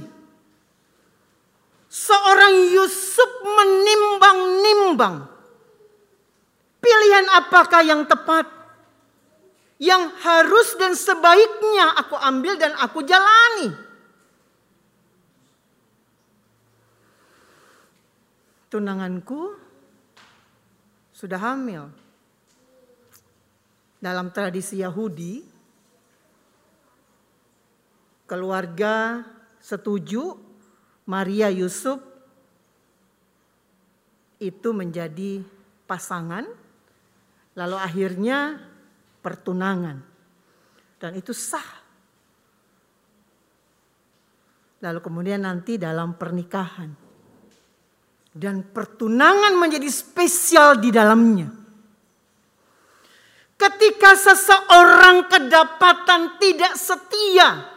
seorang Yusuf menimbang-nimbang pilihan apakah yang tepat, yang harus dan sebaiknya aku ambil dan aku jalani. Tunanganku sudah hamil. Dalam tradisi Yahudi, keluarga setuju Maria Yusuf itu menjadi pasangan, lalu akhirnya pertunangan. Dan itu sah. Lalu kemudian nanti dalam pernikahan dan pertunangan menjadi spesial di dalamnya. Ketika seseorang kedapatan tidak setia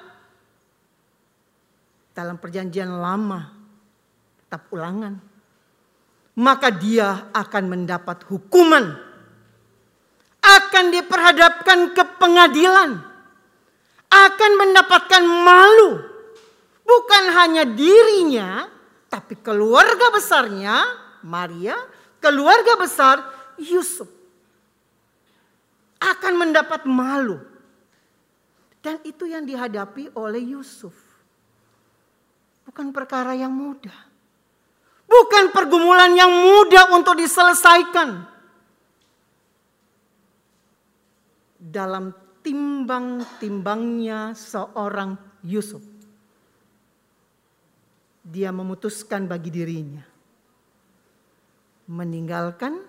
dalam perjanjian lama, tetap ulangan, maka dia akan mendapat hukuman, akan diperhadapkan ke pengadilan, akan mendapatkan malu, bukan hanya dirinya, tapi keluarga besarnya Maria, keluarga besar Yusuf akan mendapat malu. Dan itu yang dihadapi oleh Yusuf. Bukan perkara yang mudah. Bukan pergumulan yang mudah untuk diselesaikan. Dalam timbang-timbangnya seorang Yusuf dia memutuskan bagi dirinya meninggalkan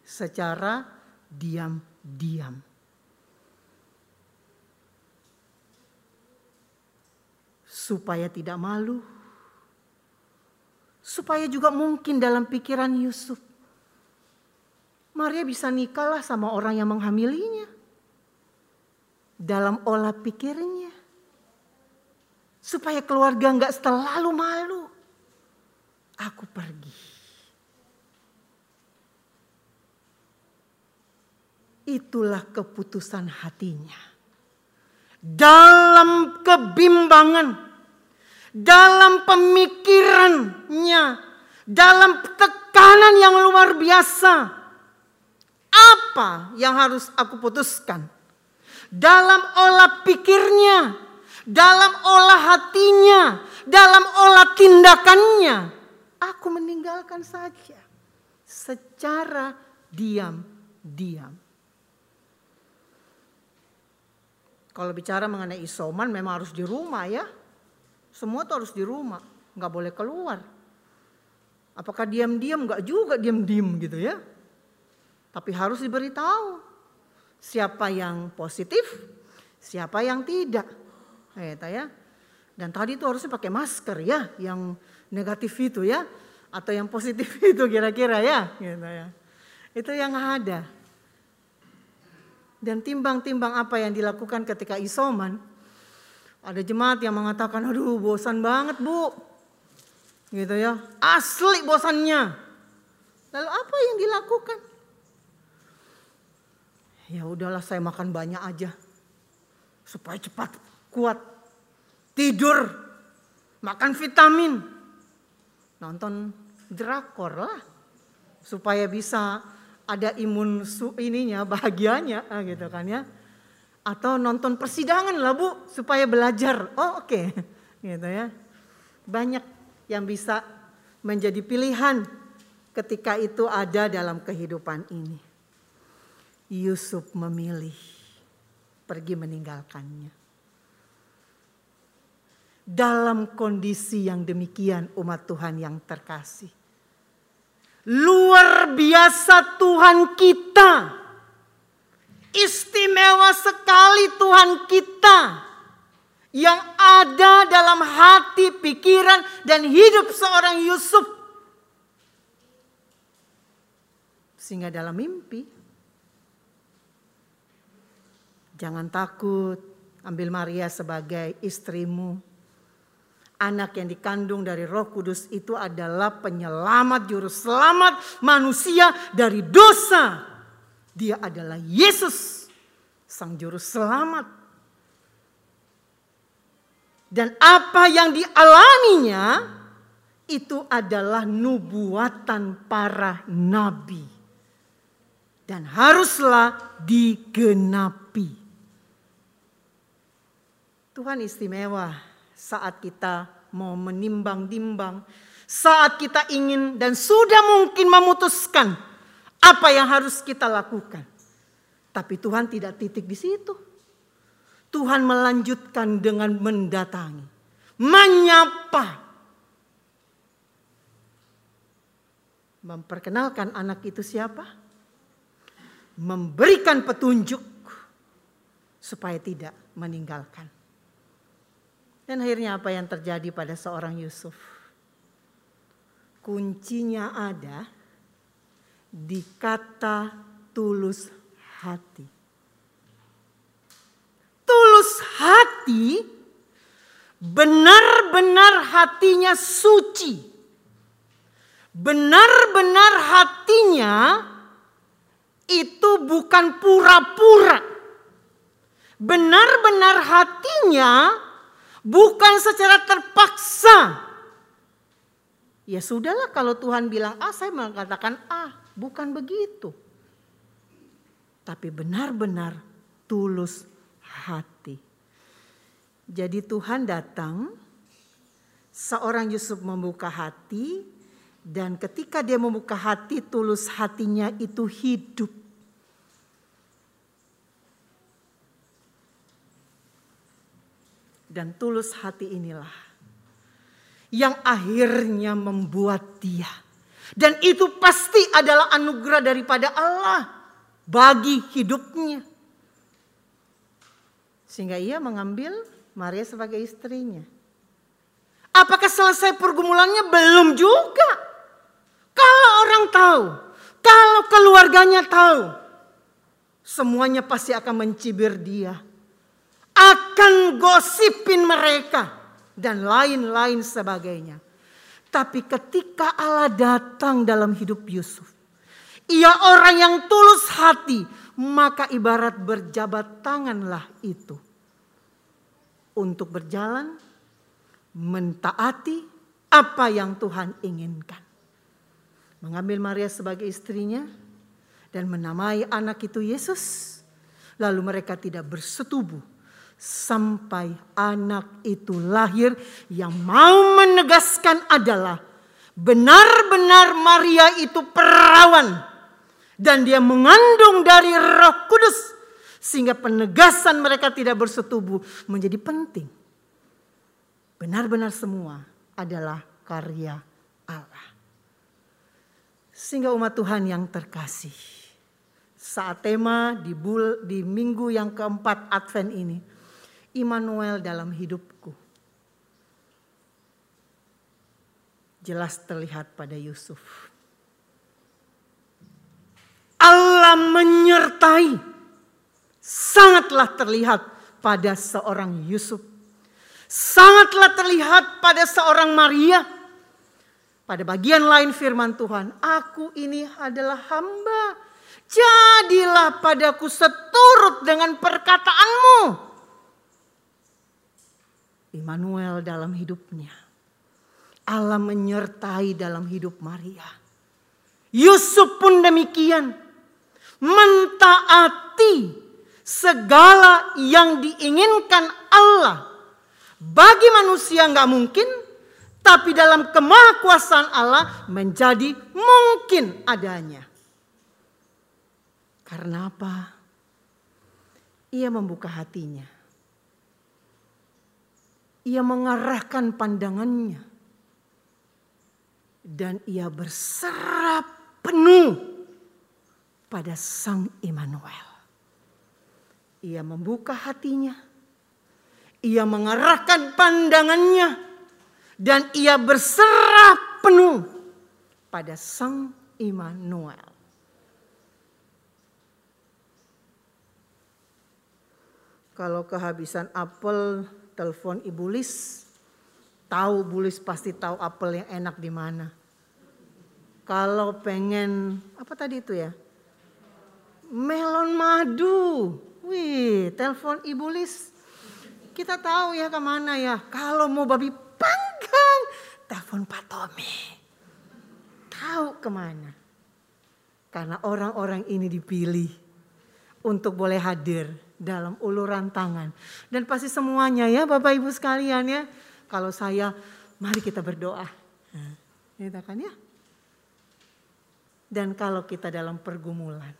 secara diam-diam. Supaya tidak malu, supaya juga mungkin dalam pikiran Yusuf, Maria bisa nikahlah sama orang yang menghamilinya. Dalam olah pikirnya, Supaya keluarga nggak terlalu malu. Aku pergi. Itulah keputusan hatinya. Dalam kebimbangan, dalam pemikirannya, dalam tekanan yang luar biasa. Apa yang harus aku putuskan? Dalam olah pikirnya, dalam olah hatinya, dalam olah tindakannya. Aku meninggalkan saja secara diam-diam. Kalau bicara mengenai isoman memang harus di rumah ya. Semua tuh harus di rumah, nggak boleh keluar. Apakah diam-diam? Nggak juga diam-diam gitu ya. Tapi harus diberitahu siapa yang positif, siapa yang tidak. Gitu ya. Dan tadi itu harusnya pakai masker ya, yang negatif itu ya, atau yang positif itu kira-kira ya, gitu ya. Itu yang ada. Dan timbang-timbang apa yang dilakukan ketika isoman, ada jemaat yang mengatakan, aduh bosan banget bu. Gitu ya, asli bosannya. Lalu apa yang dilakukan? Ya udahlah saya makan banyak aja. Supaya cepat kuat. Tidur, makan vitamin, nonton drakor lah. Supaya bisa ada imun su ininya, bahagianya ah, gitu kan ya. Atau nonton persidangan lah bu, supaya belajar. Oh oke, okay. gitu ya. Banyak yang bisa menjadi pilihan ketika itu ada dalam kehidupan ini. Yusuf memilih pergi meninggalkannya. Dalam kondisi yang demikian umat Tuhan yang terkasih. Luar biasa Tuhan kita. Istimewa sekali Tuhan kita yang ada dalam hati, pikiran, dan hidup seorang Yusuf. Sehingga dalam mimpi, jangan takut ambil Maria sebagai istrimu. Anak yang dikandung dari roh kudus itu adalah penyelamat juru selamat manusia dari dosa. Dia adalah Yesus, sang juru selamat. Dan apa yang dialaminya itu adalah nubuatan para nabi. Dan haruslah digenapi. Tuhan istimewa saat kita mau menimbang-nimbang, saat kita ingin dan sudah mungkin memutuskan apa yang harus kita lakukan. Tapi Tuhan tidak titik di situ. Tuhan melanjutkan dengan mendatangi, menyapa, memperkenalkan anak itu siapa, memberikan petunjuk supaya tidak meninggalkan. Dan akhirnya apa yang terjadi pada seorang Yusuf? Kuncinya ada di kata tulus hati. Tulus hati benar-benar hatinya suci. Benar-benar hatinya itu bukan pura-pura. Benar-benar hatinya Bukan secara terpaksa. Ya sudahlah kalau Tuhan bilang A, saya mengatakan A. Bukan begitu. Tapi benar-benar tulus hati. Jadi Tuhan datang, seorang Yusuf membuka hati, dan ketika dia membuka hati, tulus hatinya itu hidup. Dan tulus hati inilah yang akhirnya membuat dia. Dan itu pasti adalah anugerah daripada Allah bagi hidupnya. Sehingga ia mengambil Maria sebagai istrinya. Apakah selesai pergumulannya? Belum juga. Kalau orang tahu, kalau keluarganya tahu, semuanya pasti akan mencibir dia akan gosipin mereka dan lain-lain sebagainya. Tapi ketika Allah datang dalam hidup Yusuf, ia orang yang tulus hati, maka ibarat berjabat tanganlah itu untuk berjalan mentaati apa yang Tuhan inginkan. Mengambil Maria sebagai istrinya dan menamai anak itu Yesus. Lalu mereka tidak bersetubuh sampai anak itu lahir yang mau menegaskan adalah benar-benar Maria itu perawan dan dia mengandung dari Roh Kudus sehingga penegasan mereka tidak bersetubuh menjadi penting. Benar-benar semua adalah karya Allah. Sehingga umat Tuhan yang terkasih. Saat tema di, bul, di minggu yang keempat Advent ini Immanuel dalam hidupku. Jelas terlihat pada Yusuf. Allah menyertai. Sangatlah terlihat pada seorang Yusuf. Sangatlah terlihat pada seorang Maria. Pada bagian lain firman Tuhan, aku ini adalah hamba. Jadilah padaku seturut dengan perkataanmu. Immanuel dalam hidupnya. Allah menyertai dalam hidup Maria. Yusuf pun demikian. Mentaati segala yang diinginkan Allah. Bagi manusia nggak mungkin, tapi dalam kemahkuasaan Allah menjadi mungkin adanya. Karena apa? Ia membuka hatinya ia mengarahkan pandangannya dan ia berserap penuh pada Sang Immanuel. Ia membuka hatinya, ia mengarahkan pandangannya, dan ia berserap penuh pada Sang Immanuel. Kalau kehabisan apel, telepon Ibu Lis. Tahu Bu Lis pasti tahu apel yang enak di mana. Kalau pengen apa tadi itu ya? Melon madu. Wih, telepon Ibu Lis. Kita tahu ya ke mana ya. Kalau mau babi panggang, telepon Pak Tommy. Tahu ke mana. Karena orang-orang ini dipilih untuk boleh hadir dalam uluran tangan. Dan pasti semuanya ya Bapak Ibu sekalian ya. Kalau saya, mari kita berdoa. Nah, gitu kan ya. Dan kalau kita dalam pergumulan,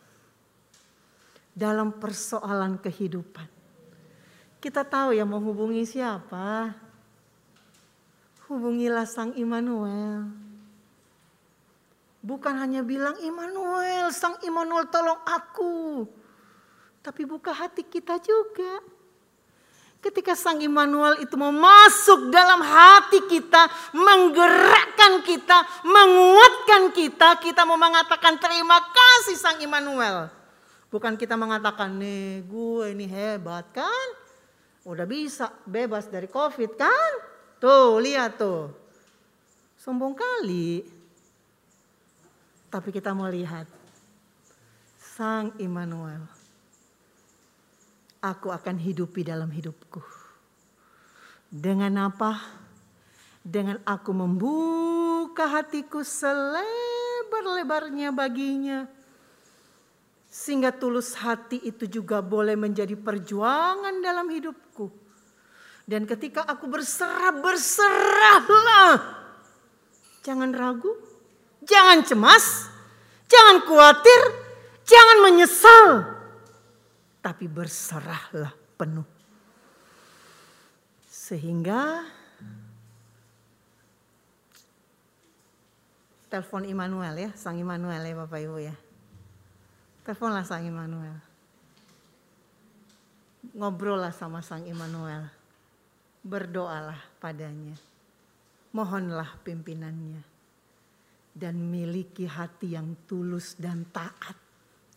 dalam persoalan kehidupan, kita tahu ya hubungi siapa. Hubungilah Sang Immanuel. Bukan hanya bilang Immanuel, Sang Immanuel tolong aku tapi buka hati kita juga. Ketika Sang Immanuel itu mau masuk dalam hati kita, menggerakkan kita, menguatkan kita, kita mau mengatakan terima kasih Sang Immanuel. Bukan kita mengatakan nih gue ini hebat kan. Udah bisa bebas dari covid kan. Tuh lihat tuh. Sombong kali. Tapi kita mau lihat Sang Immanuel aku akan hidupi dalam hidupku. Dengan apa? Dengan aku membuka hatiku selebar-lebarnya baginya. Sehingga tulus hati itu juga boleh menjadi perjuangan dalam hidupku. Dan ketika aku berserah, berserahlah. Jangan ragu, jangan cemas, jangan khawatir, jangan menyesal tapi berserahlah penuh. Sehingga telepon Immanuel ya, Sang Immanuel ya Bapak Ibu ya. Teleponlah Sang Immanuel. Ngobrollah sama Sang Immanuel. Berdoalah padanya. Mohonlah pimpinannya. Dan miliki hati yang tulus dan taat.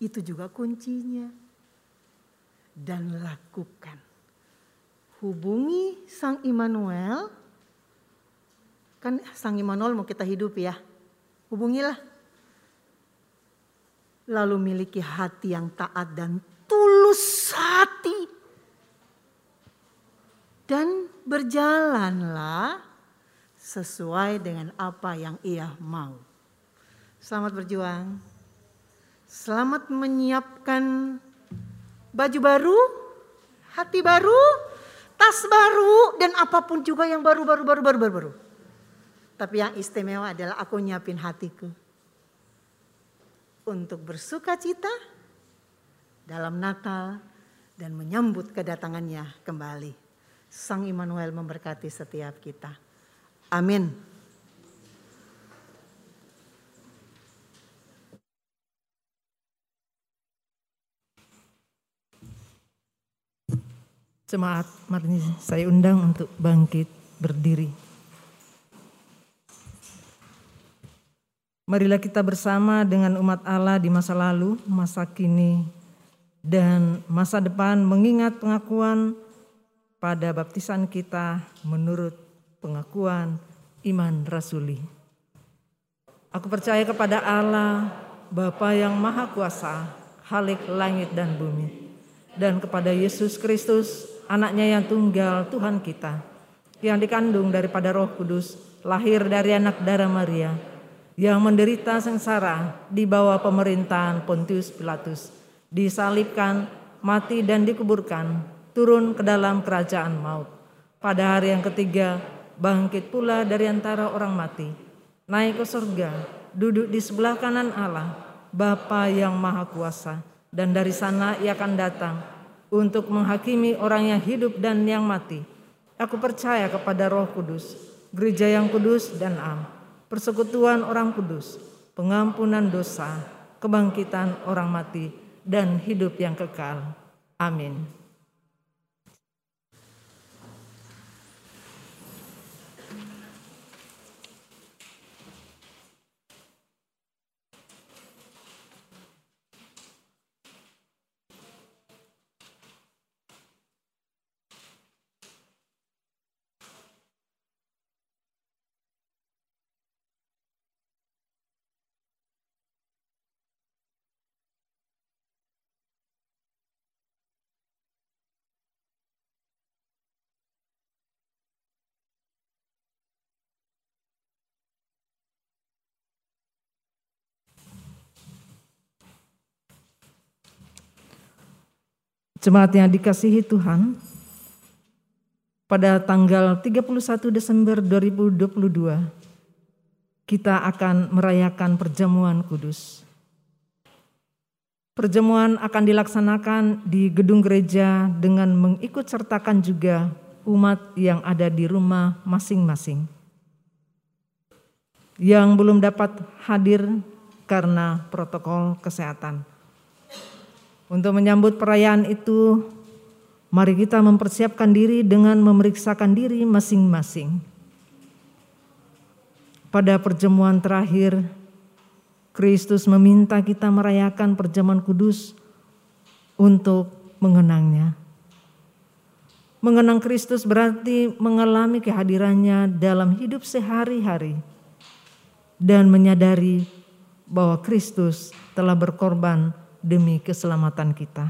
Itu juga kuncinya dan lakukan. Hubungi Sang Immanuel. Kan Sang Immanuel mau kita hidup ya. Hubungilah. Lalu miliki hati yang taat dan tulus hati. Dan berjalanlah sesuai dengan apa yang ia mau. Selamat berjuang. Selamat menyiapkan baju baru, hati baru, tas baru, dan apa pun juga yang baru, baru, baru, baru, baru, baru. Tapi yang istimewa adalah aku nyiapin hatiku untuk bersuka cita dalam Natal dan menyambut kedatangannya kembali. Sang Immanuel memberkati setiap kita. Amin. Jemaat, mari saya undang untuk bangkit berdiri. Marilah kita bersama dengan umat Allah di masa lalu, masa kini, dan masa depan mengingat pengakuan pada baptisan kita menurut pengakuan iman rasuli. Aku percaya kepada Allah, Bapa yang Maha Kuasa, Halik langit dan bumi, dan kepada Yesus Kristus, anaknya yang tunggal Tuhan kita, yang dikandung daripada roh kudus, lahir dari anak darah Maria, yang menderita sengsara di bawah pemerintahan Pontius Pilatus, disalibkan, mati dan dikuburkan, turun ke dalam kerajaan maut. Pada hari yang ketiga, bangkit pula dari antara orang mati, naik ke surga, duduk di sebelah kanan Allah, Bapa yang Maha Kuasa, dan dari sana ia akan datang untuk menghakimi orang yang hidup dan yang mati. Aku percaya kepada Roh Kudus, gereja yang kudus dan am, persekutuan orang kudus, pengampunan dosa, kebangkitan orang mati, dan hidup yang kekal. Amin. Jemaat yang dikasihi Tuhan, pada tanggal 31 Desember 2022, kita akan merayakan perjamuan kudus. Perjamuan akan dilaksanakan di gedung gereja dengan mengikut sertakan juga umat yang ada di rumah masing-masing. Yang belum dapat hadir karena protokol kesehatan. Untuk menyambut perayaan itu, mari kita mempersiapkan diri dengan memeriksakan diri masing-masing. Pada perjamuan terakhir, Kristus meminta kita merayakan perjamuan kudus untuk mengenangnya. Mengenang Kristus berarti mengalami kehadirannya dalam hidup sehari-hari dan menyadari bahwa Kristus telah berkorban demi keselamatan kita.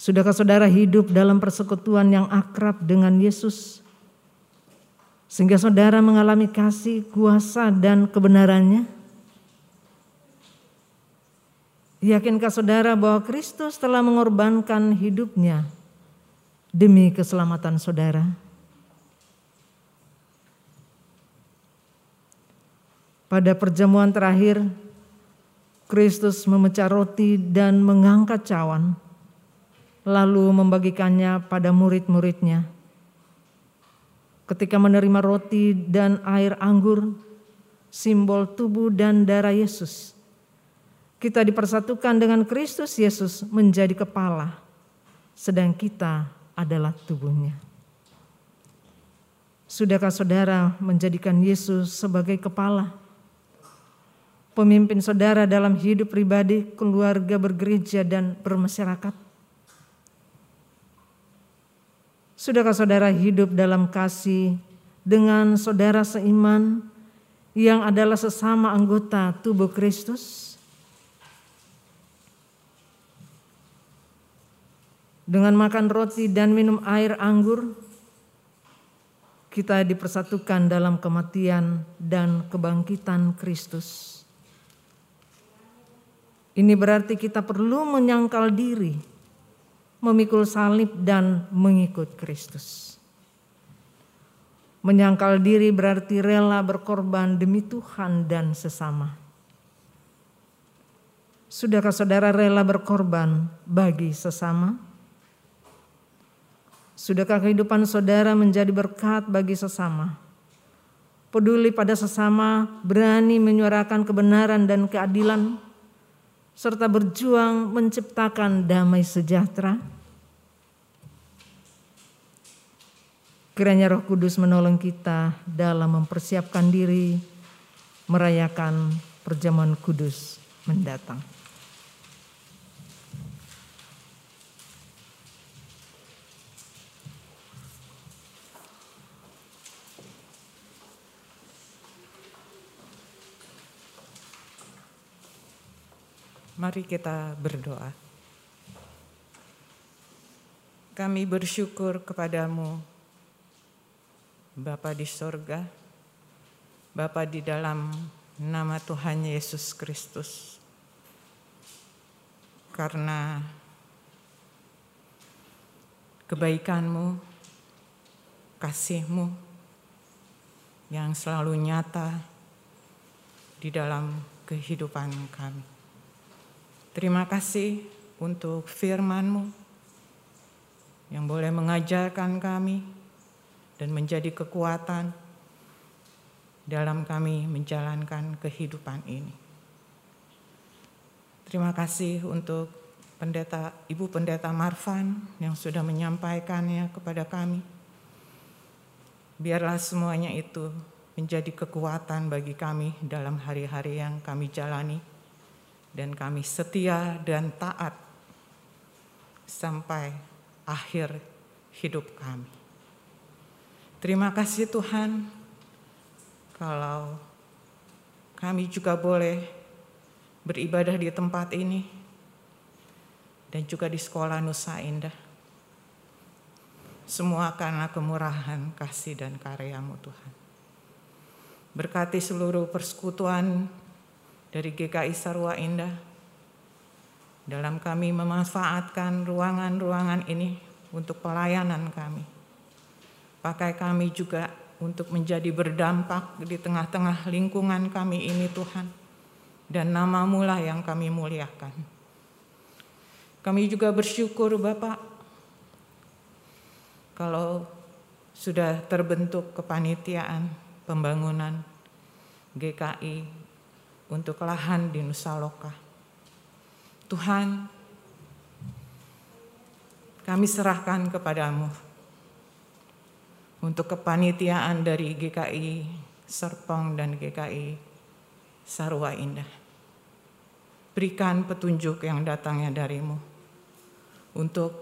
Sudahkah saudara hidup dalam persekutuan yang akrab dengan Yesus? Sehingga saudara mengalami kasih, kuasa, dan kebenarannya? Yakinkah saudara bahwa Kristus telah mengorbankan hidupnya demi keselamatan saudara? Pada perjamuan terakhir, Kristus memecah roti dan mengangkat cawan, lalu membagikannya pada murid-muridnya. Ketika menerima roti dan air anggur, simbol tubuh dan darah Yesus, kita dipersatukan dengan Kristus Yesus menjadi kepala, sedang kita adalah tubuhnya. Sudahkah saudara menjadikan Yesus sebagai kepala? Pemimpin saudara dalam hidup pribadi, keluarga, bergereja, dan bermasyarakat? Sudahkah saudara hidup dalam kasih dengan saudara seiman yang adalah sesama anggota tubuh Kristus? Dengan makan roti dan minum air anggur, kita dipersatukan dalam kematian dan kebangkitan Kristus. Ini berarti kita perlu menyangkal diri, memikul salib dan mengikut Kristus. Menyangkal diri berarti rela berkorban demi Tuhan dan sesama. Sudahkah saudara rela berkorban bagi sesama? Sudahkah kehidupan saudara menjadi berkat bagi sesama? Peduli pada sesama, berani menyuarakan kebenaran dan keadilan, serta berjuang menciptakan damai sejahtera. Kiranya Roh Kudus menolong kita dalam mempersiapkan diri merayakan perjamuan kudus mendatang. Mari kita berdoa. Kami bersyukur kepadamu, Bapa di sorga, Bapa di dalam nama Tuhan Yesus Kristus. Karena kebaikanmu, kasihmu yang selalu nyata di dalam kehidupan kami. Terima kasih untuk firman-Mu yang boleh mengajarkan kami dan menjadi kekuatan dalam kami menjalankan kehidupan ini. Terima kasih untuk pendeta Ibu Pendeta Marvan yang sudah menyampaikannya kepada kami. Biarlah semuanya itu menjadi kekuatan bagi kami dalam hari-hari yang kami jalani dan kami setia dan taat sampai akhir hidup kami. Terima kasih Tuhan kalau kami juga boleh beribadah di tempat ini dan juga di sekolah Nusa Indah. Semua karena kemurahan, kasih, dan karyamu Tuhan. Berkati seluruh persekutuan dari GKI Sarwa Indah dalam kami memanfaatkan ruangan-ruangan ini untuk pelayanan kami Pakai kami juga untuk menjadi berdampak di tengah-tengah lingkungan kami ini Tuhan. Dan namamu lah yang kami muliakan. Kami juga bersyukur Bapak kalau sudah terbentuk kepanitiaan pembangunan GKI untuk lahan di Nusa Loka. Tuhan, kami serahkan kepadamu untuk kepanitiaan dari GKI Serpong dan GKI Sarwa Indah. Berikan petunjuk yang datangnya darimu untuk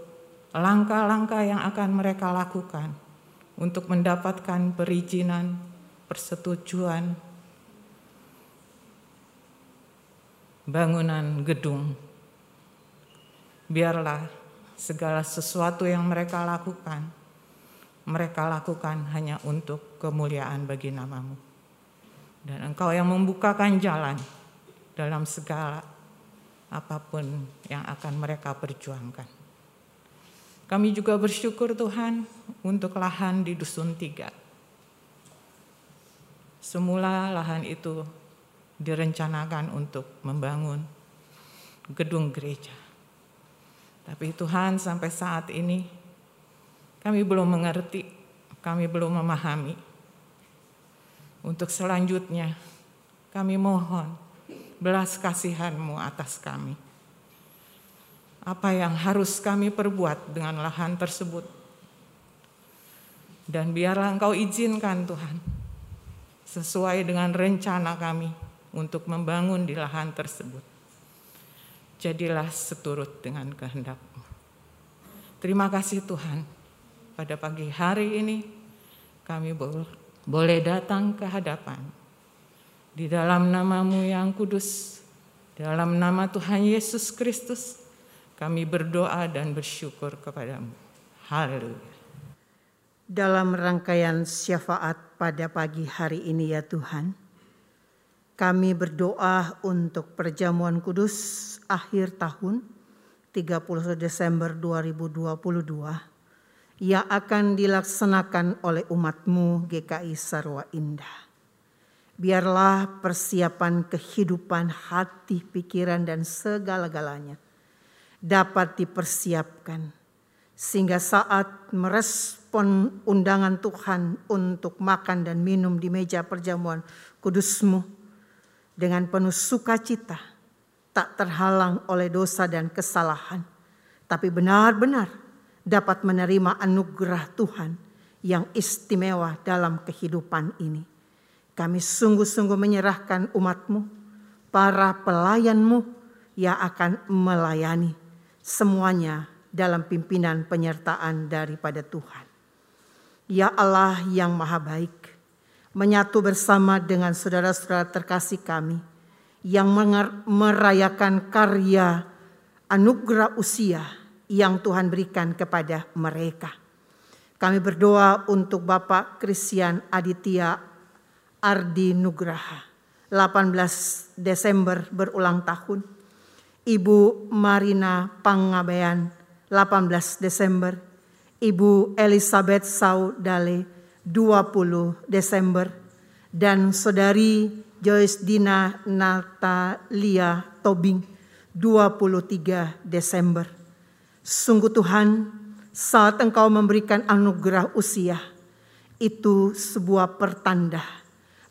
langkah-langkah yang akan mereka lakukan untuk mendapatkan perizinan, persetujuan, bangunan gedung. Biarlah segala sesuatu yang mereka lakukan mereka lakukan hanya untuk kemuliaan bagi namamu. Dan engkau yang membukakan jalan dalam segala apa pun yang akan mereka perjuangkan. Kami juga bersyukur Tuhan untuk lahan di Dusun Tiga. Semula lahan itu direncanakan untuk membangun gedung gereja. Tapi Tuhan sampai saat ini kami belum mengerti, kami belum memahami. Untuk selanjutnya, kami mohon belas kasihanmu atas kami. Apa yang harus kami perbuat dengan lahan tersebut. Dan biarlah engkau izinkan Tuhan, sesuai dengan rencana kami untuk membangun di lahan tersebut. Jadilah seturut dengan kehendakmu. Terima kasih Tuhan pada pagi hari ini kami boleh datang ke hadapan di dalam namamu yang kudus, dalam nama Tuhan Yesus Kristus, kami berdoa dan bersyukur kepadamu. Haleluya. Dalam rangkaian syafaat pada pagi hari ini ya Tuhan, kami berdoa untuk perjamuan kudus akhir tahun 30 Desember 2022 yang akan dilaksanakan oleh umatmu GKI Sarwa Indah. Biarlah persiapan kehidupan hati, pikiran, dan segala-galanya dapat dipersiapkan sehingga saat merespon undangan Tuhan untuk makan dan minum di meja perjamuan kudusmu dengan penuh sukacita, tak terhalang oleh dosa dan kesalahan, tapi benar-benar dapat menerima anugerah Tuhan yang istimewa dalam kehidupan ini. Kami sungguh-sungguh menyerahkan umatmu, para pelayanmu yang akan melayani semuanya dalam pimpinan penyertaan daripada Tuhan. Ya Allah yang maha baik, menyatu bersama dengan saudara-saudara terkasih kami yang merayakan karya anugerah usia yang Tuhan berikan kepada mereka. Kami berdoa untuk Bapak Christian Aditya Ardi Nugraha, 18 Desember berulang tahun. Ibu Marina Pangabean, 18 Desember. Ibu Elizabeth Saudale, 20 Desember. Dan Saudari Joyce Dina Natalia Tobing, 23 Desember. Sungguh Tuhan, saat engkau memberikan anugerah usia. Itu sebuah pertanda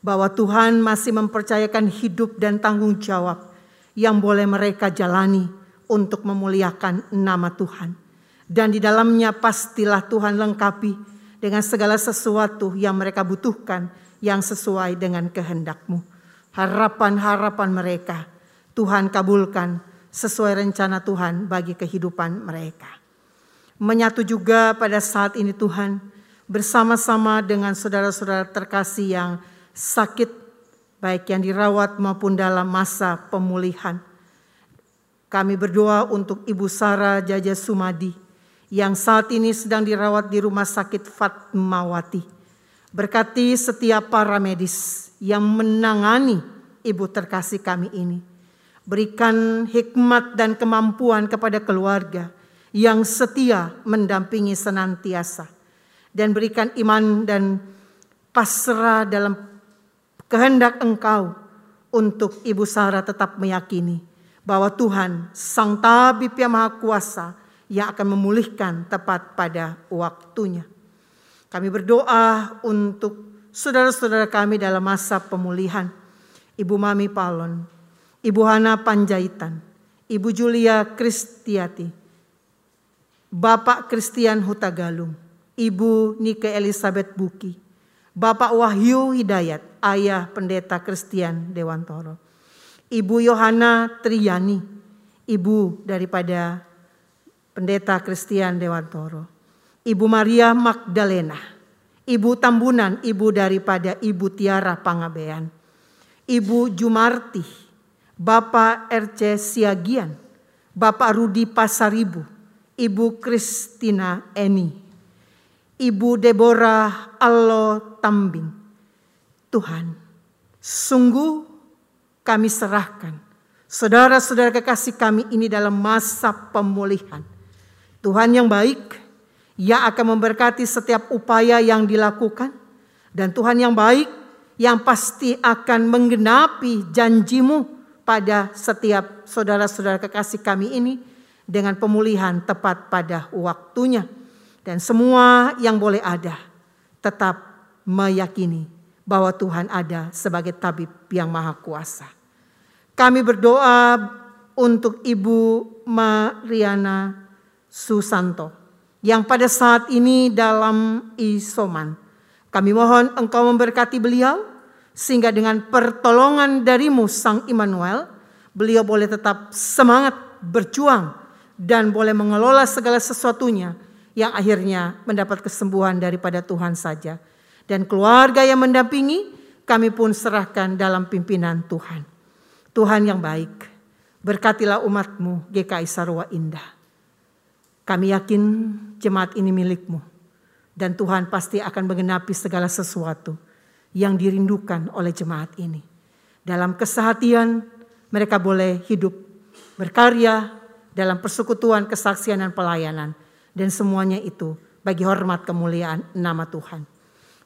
bahwa Tuhan masih mempercayakan hidup dan tanggung jawab yang boleh mereka jalani untuk memuliakan nama Tuhan. Dan di dalamnya pastilah Tuhan lengkapi dengan segala sesuatu yang mereka butuhkan yang sesuai dengan kehendakmu. Harapan-harapan mereka Tuhan kabulkan sesuai rencana Tuhan bagi kehidupan mereka. Menyatu juga pada saat ini Tuhan bersama-sama dengan saudara-saudara terkasih yang sakit baik yang dirawat maupun dalam masa pemulihan. Kami berdoa untuk Ibu Sarah Jaja Sumadi yang saat ini sedang dirawat di Rumah Sakit Fatmawati. Berkati setiap para medis yang menangani ibu terkasih kami ini. Berikan hikmat dan kemampuan kepada keluarga yang setia mendampingi senantiasa. Dan berikan iman dan pasrah dalam kehendak engkau untuk Ibu Sarah tetap meyakini bahwa Tuhan Sang Tabib yang Maha Kuasa yang akan memulihkan tepat pada waktunya. Kami berdoa untuk saudara-saudara kami dalam masa pemulihan. Ibu Mami Palon, Ibu Hana Panjaitan, Ibu Julia Kristiati, Bapak Christian Hutagalung, Ibu Nike Elizabeth Buki, Bapak Wahyu Hidayat, Ayah Pendeta Christian Dewantoro, Ibu Yohana Triyani, Ibu daripada Pendeta Christian Dewantoro, Ibu Maria Magdalena, Ibu Tambunan, Ibu daripada Ibu Tiara Pangabean, Ibu Jumarti, Bapak RC Siagian, Bapak Rudi Pasaribu, Ibu Kristina Eni, Ibu Deborah Allo Tambing. Tuhan, sungguh kami serahkan saudara-saudara kekasih kami ini dalam masa pemulihan. Tuhan yang baik, yang akan memberkati setiap upaya yang dilakukan. Dan Tuhan yang baik, yang pasti akan menggenapi janjimu pada setiap saudara-saudara kekasih kami ini dengan pemulihan tepat pada waktunya. Dan semua yang boleh ada tetap meyakini bahwa Tuhan ada sebagai tabib yang maha kuasa. Kami berdoa untuk Ibu Mariana Susanto yang pada saat ini dalam isoman. Kami mohon engkau memberkati beliau sehingga dengan pertolongan darimu Sang Immanuel, beliau boleh tetap semangat berjuang dan boleh mengelola segala sesuatunya yang akhirnya mendapat kesembuhan daripada Tuhan saja dan keluarga yang mendampingi, kami pun serahkan dalam pimpinan Tuhan. Tuhan yang baik, berkatilah umatmu GKI Sarwa Indah. Kami yakin jemaat ini milikmu. Dan Tuhan pasti akan mengenapi segala sesuatu yang dirindukan oleh jemaat ini. Dalam kesehatian mereka boleh hidup, berkarya dalam persekutuan, kesaksian dan pelayanan. Dan semuanya itu bagi hormat kemuliaan nama Tuhan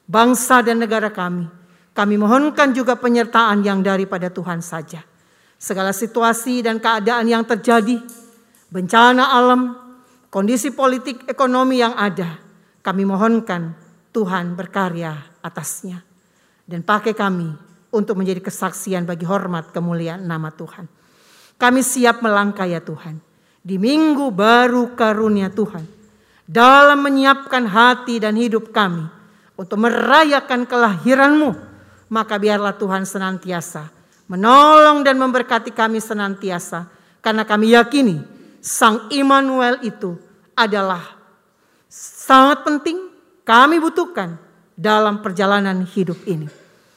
bangsa dan negara kami. Kami mohonkan juga penyertaan yang daripada Tuhan saja. Segala situasi dan keadaan yang terjadi, bencana alam, kondisi politik ekonomi yang ada, kami mohonkan Tuhan berkarya atasnya. Dan pakai kami untuk menjadi kesaksian bagi hormat kemuliaan nama Tuhan. Kami siap melangkah ya Tuhan. Di minggu baru karunia Tuhan. Dalam menyiapkan hati dan hidup kami untuk merayakan kelahiranmu. Maka biarlah Tuhan senantiasa menolong dan memberkati kami senantiasa. Karena kami yakini Sang Immanuel itu adalah sangat penting kami butuhkan dalam perjalanan hidup ini.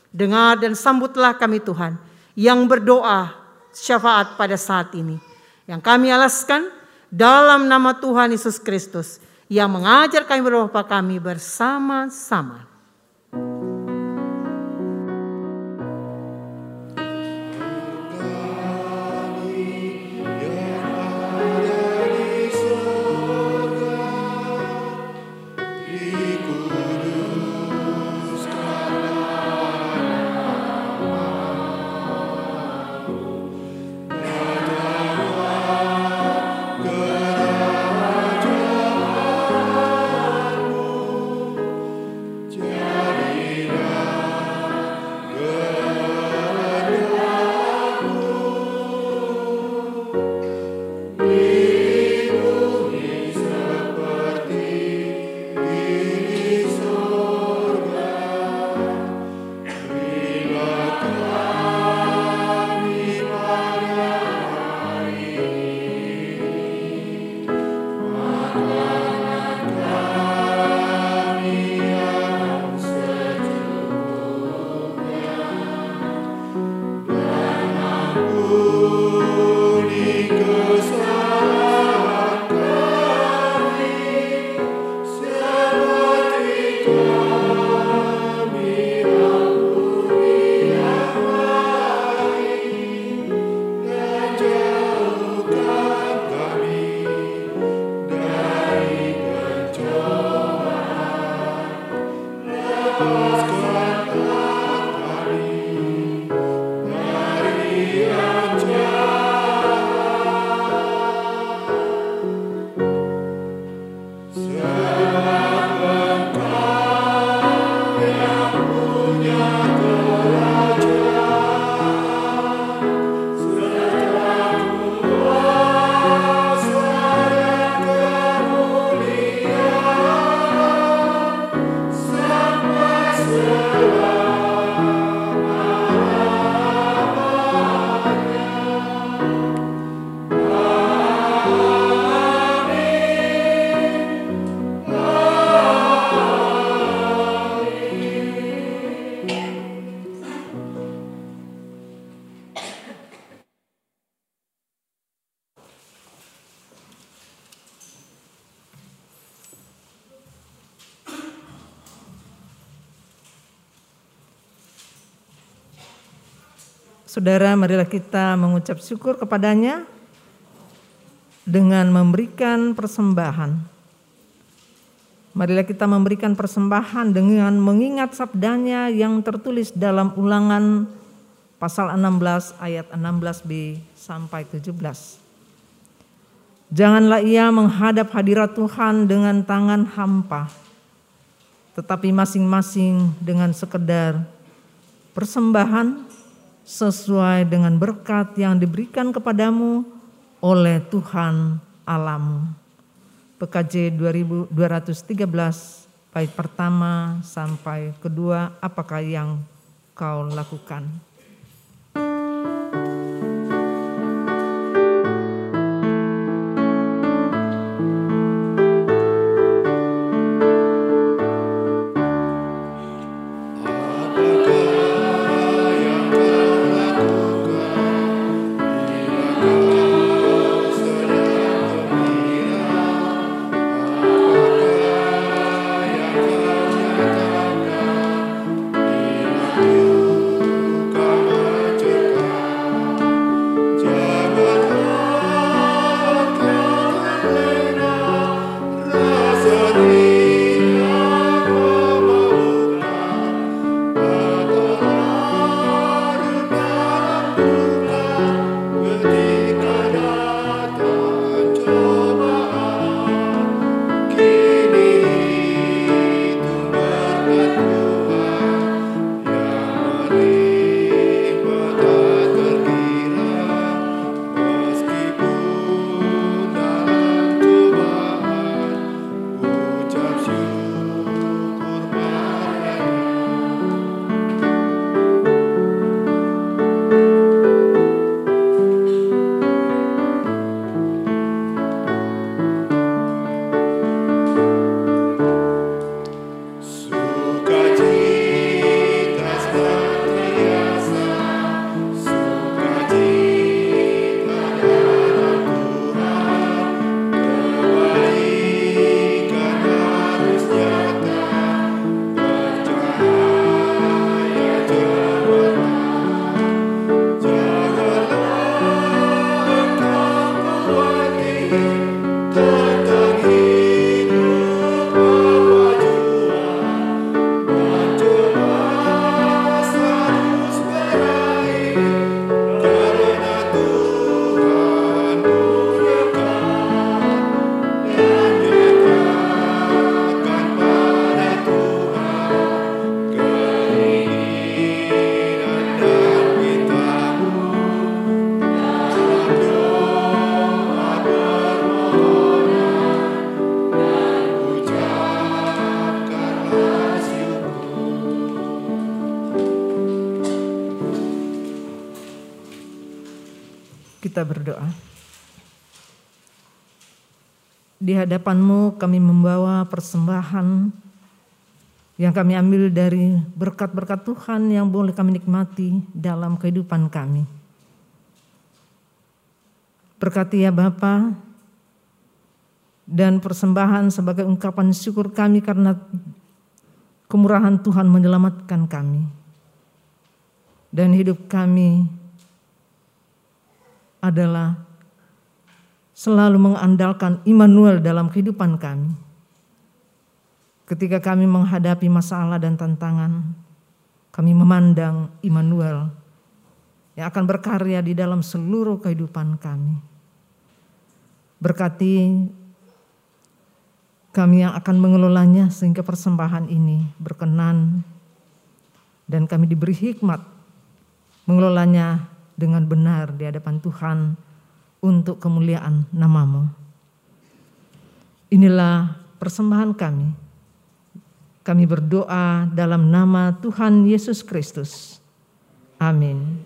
Dengar dan sambutlah kami Tuhan yang berdoa syafaat pada saat ini. Yang kami alaskan dalam nama Tuhan Yesus Kristus yang mengajar kami berdoa kami bersama-sama. Saudara, marilah kita mengucap syukur kepadanya dengan memberikan persembahan. Marilah kita memberikan persembahan dengan mengingat sabdanya yang tertulis dalam ulangan pasal 16 ayat 16b sampai 17. Janganlah ia menghadap hadirat Tuhan dengan tangan hampa, tetapi masing-masing dengan sekedar persembahan sesuai dengan berkat yang diberikan kepadamu oleh Tuhan alamu. PKJ 2213 bait pertama sampai kedua apakah yang kau lakukan? Kita berdoa. Di hadapanmu kami membawa persembahan yang kami ambil dari berkat-berkat Tuhan yang boleh kami nikmati dalam kehidupan kami. Berkati ya Bapa dan persembahan sebagai ungkapan syukur kami karena kemurahan Tuhan menyelamatkan kami. Dan hidup kami adalah selalu mengandalkan Immanuel dalam kehidupan kami. Ketika kami menghadapi masalah dan tantangan, kami memandang Immanuel yang akan berkarya di dalam seluruh kehidupan kami. Berkati kami yang akan mengelolanya sehingga persembahan ini berkenan dan kami diberi hikmat mengelolanya dengan benar di hadapan Tuhan untuk kemuliaan namamu. Inilah persembahan kami. Kami berdoa dalam nama Tuhan Yesus Kristus. Amin.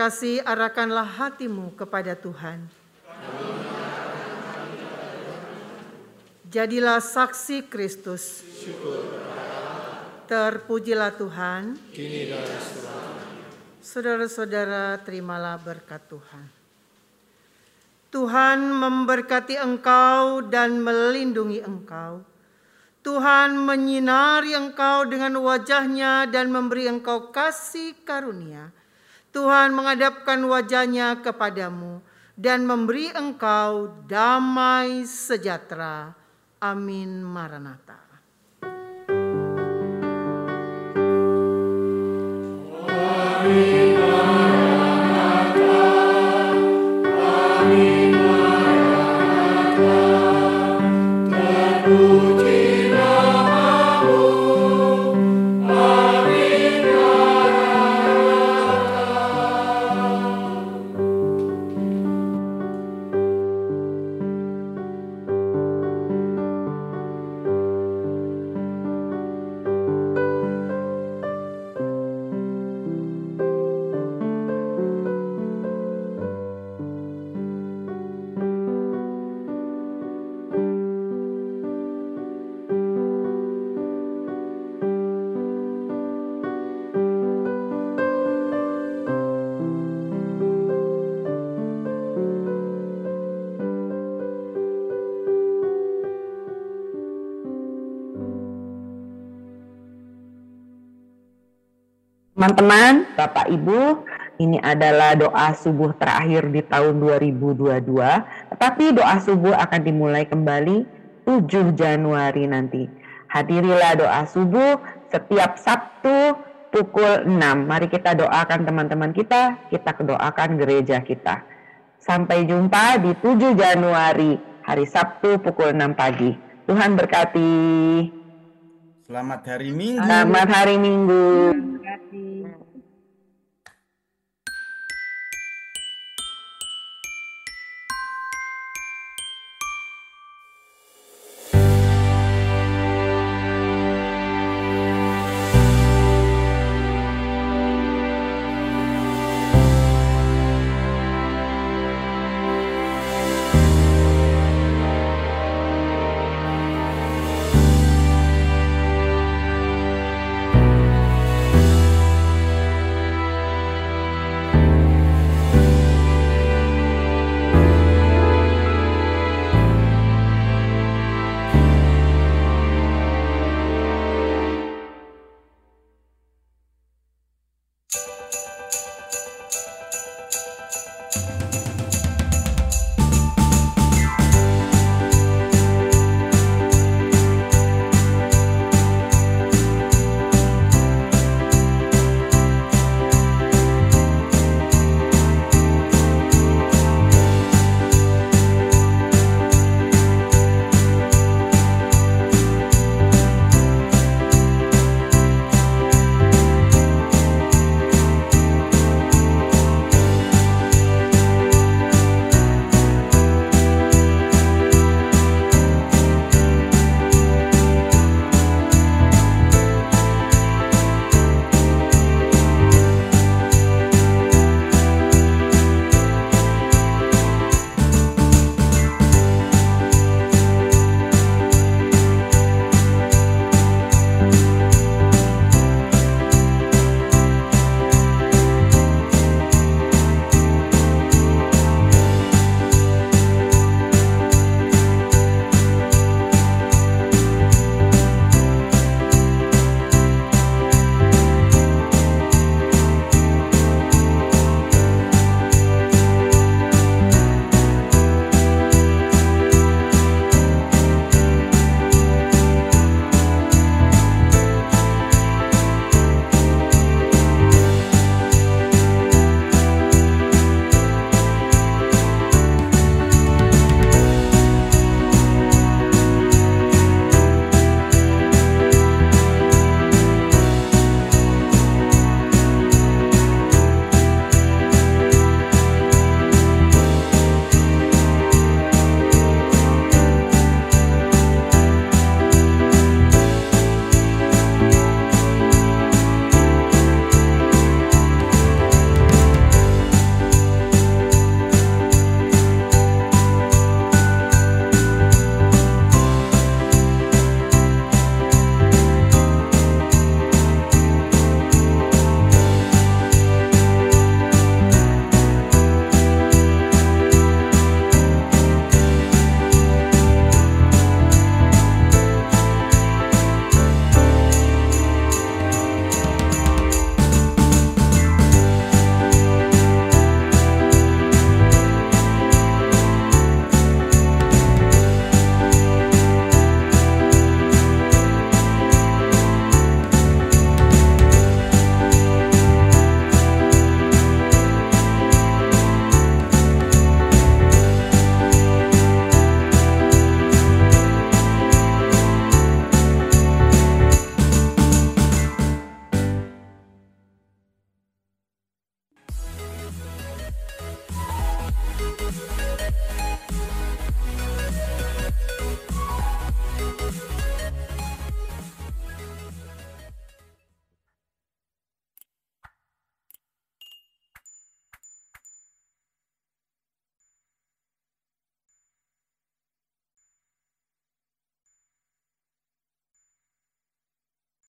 Terkasih, arahkanlah hatimu kepada Tuhan. Jadilah saksi Kristus. Terpujilah Tuhan. Saudara-saudara, terimalah berkat Tuhan. Tuhan memberkati engkau dan melindungi engkau. Tuhan menyinari engkau dengan wajahnya dan memberi engkau kasih karunia. Tuhan menghadapkan wajahnya kepadamu dan memberi engkau damai sejahtera. Amin Maranatha. Teman-teman, Bapak Ibu, ini adalah doa subuh terakhir di tahun 2022, tetapi doa subuh akan dimulai kembali 7 Januari nanti. Hadirilah doa subuh setiap Sabtu pukul 6. Mari kita doakan teman-teman kita, kita doakan gereja kita. Sampai jumpa di 7 Januari, hari Sabtu pukul 6 pagi. Tuhan berkati. Selamat hari Minggu. Selamat hari Minggu. Terima kasih.